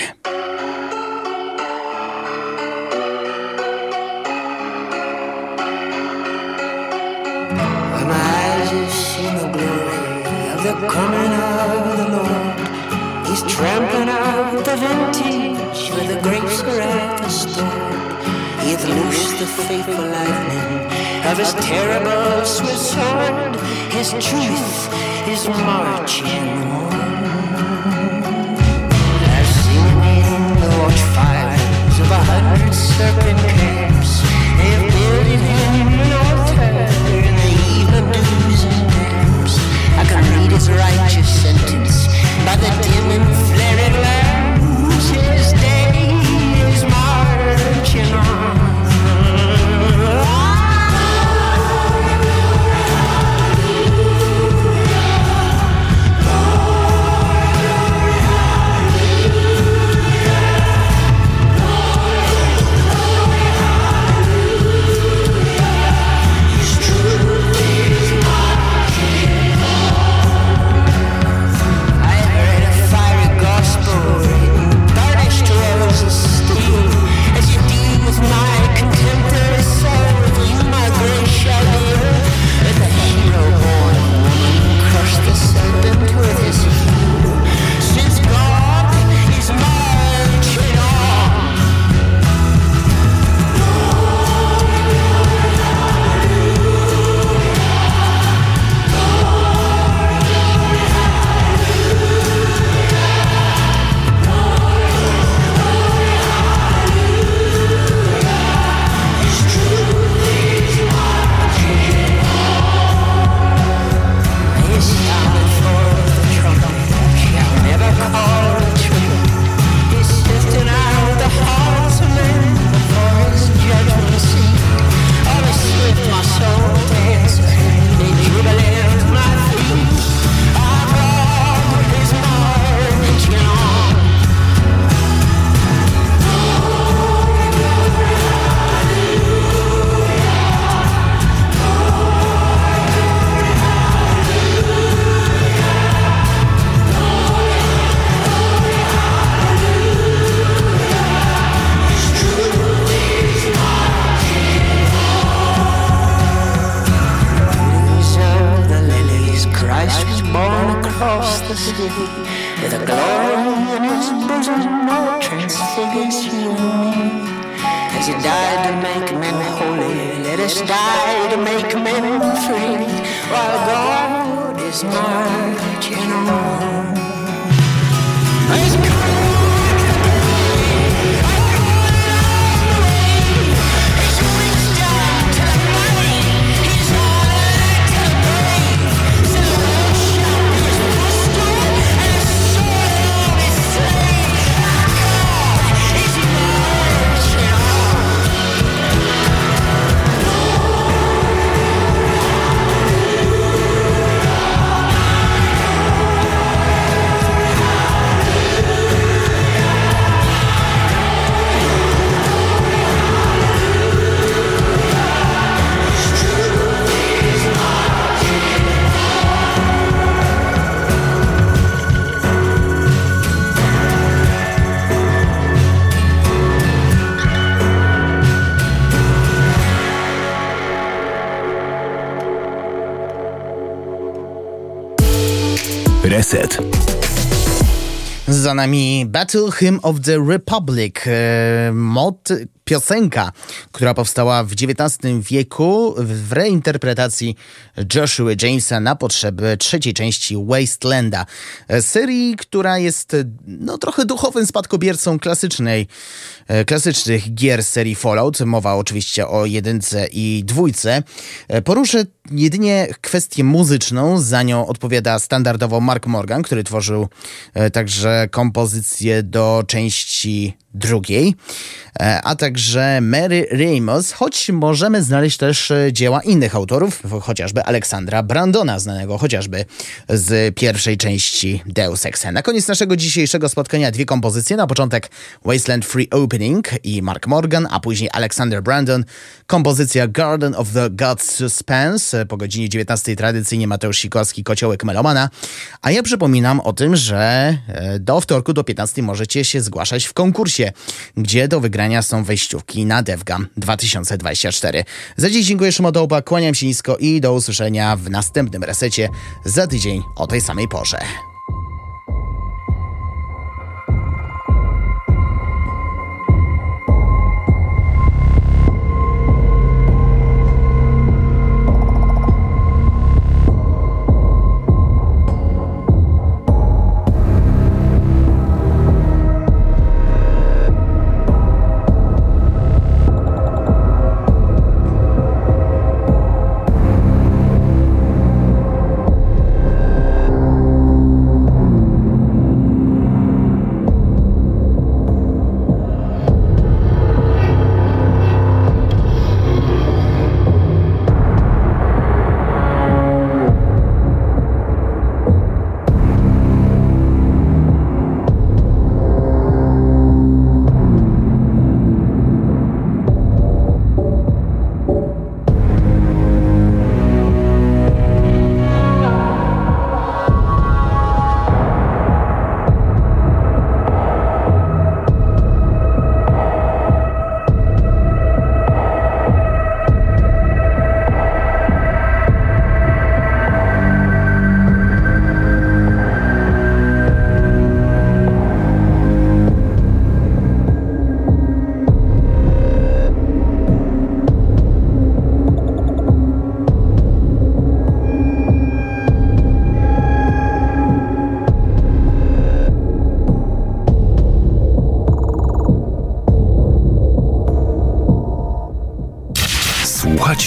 My He's trampling out the vintage where the grapes are at the store. He'th loosed the fateful lightning of his terrible swift sword. His truth is marching on. I've seen the watchfires of a hundred serpent camps. They've built him an altar in the evening dews and damps. I can read his righteous sentence marching on. Nami Battle Hymn of the Republic, e, mod, piosenka, która powstała w XIX wieku w reinterpretacji Joshua Jamesa na potrzeby trzeciej części Wastelanda. E, serii, która jest no, trochę duchowym spadkobiercą klasycznej, e, klasycznych gier serii Fallout. Mowa oczywiście o jedynce i dwójce. Poruszę jedynie kwestię muzyczną. Za nią odpowiada standardowo Mark Morgan, który tworzył także kompozycję do części drugiej, e, a także Mary Ramos, choć możemy znaleźć też e, dzieła innych autorów, chociażby Aleksandra Brandona, znanego chociażby z pierwszej części Deus Ex. Na koniec naszego dzisiejszego spotkania dwie kompozycje. Na początek Wasteland Free Opening i Mark Morgan, a później Alexander Brandon, kompozycja Garden of the Gods Suspense. Po godzinie 19 tradycyjnie Mateusz Sikorski, Kociołek Melomana. A ja przypominam o tym, że e, do wtorku do 15 możecie się zgłaszać w konkursie, gdzie do wygrania są wejściówki na DevGam 2024. Za dziś dziękuję Szymodołba, kłaniam się nisko i do usłyszenia w następnym resecie za tydzień o tej samej porze.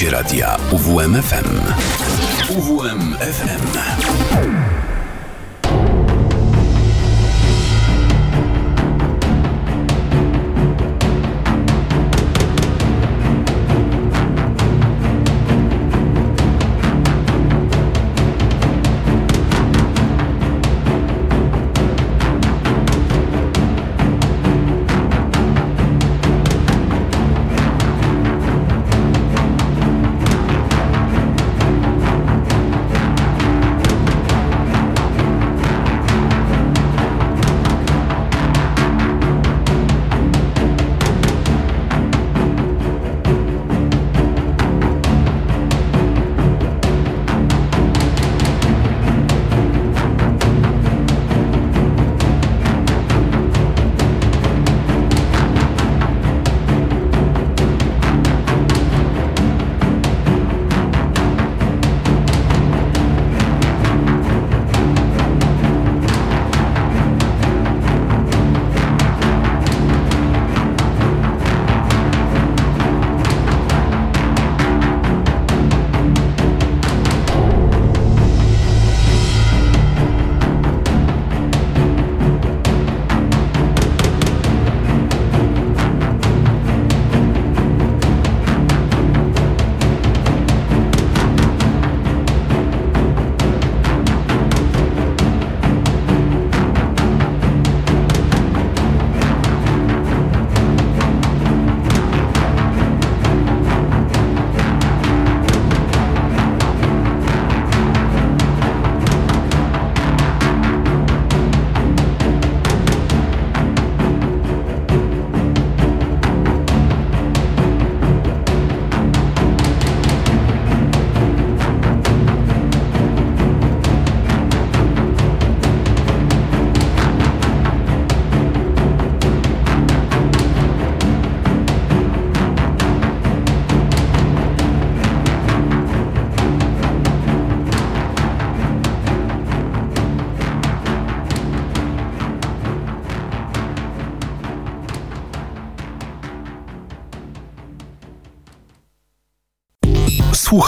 Radia UWMFM. UWMFM.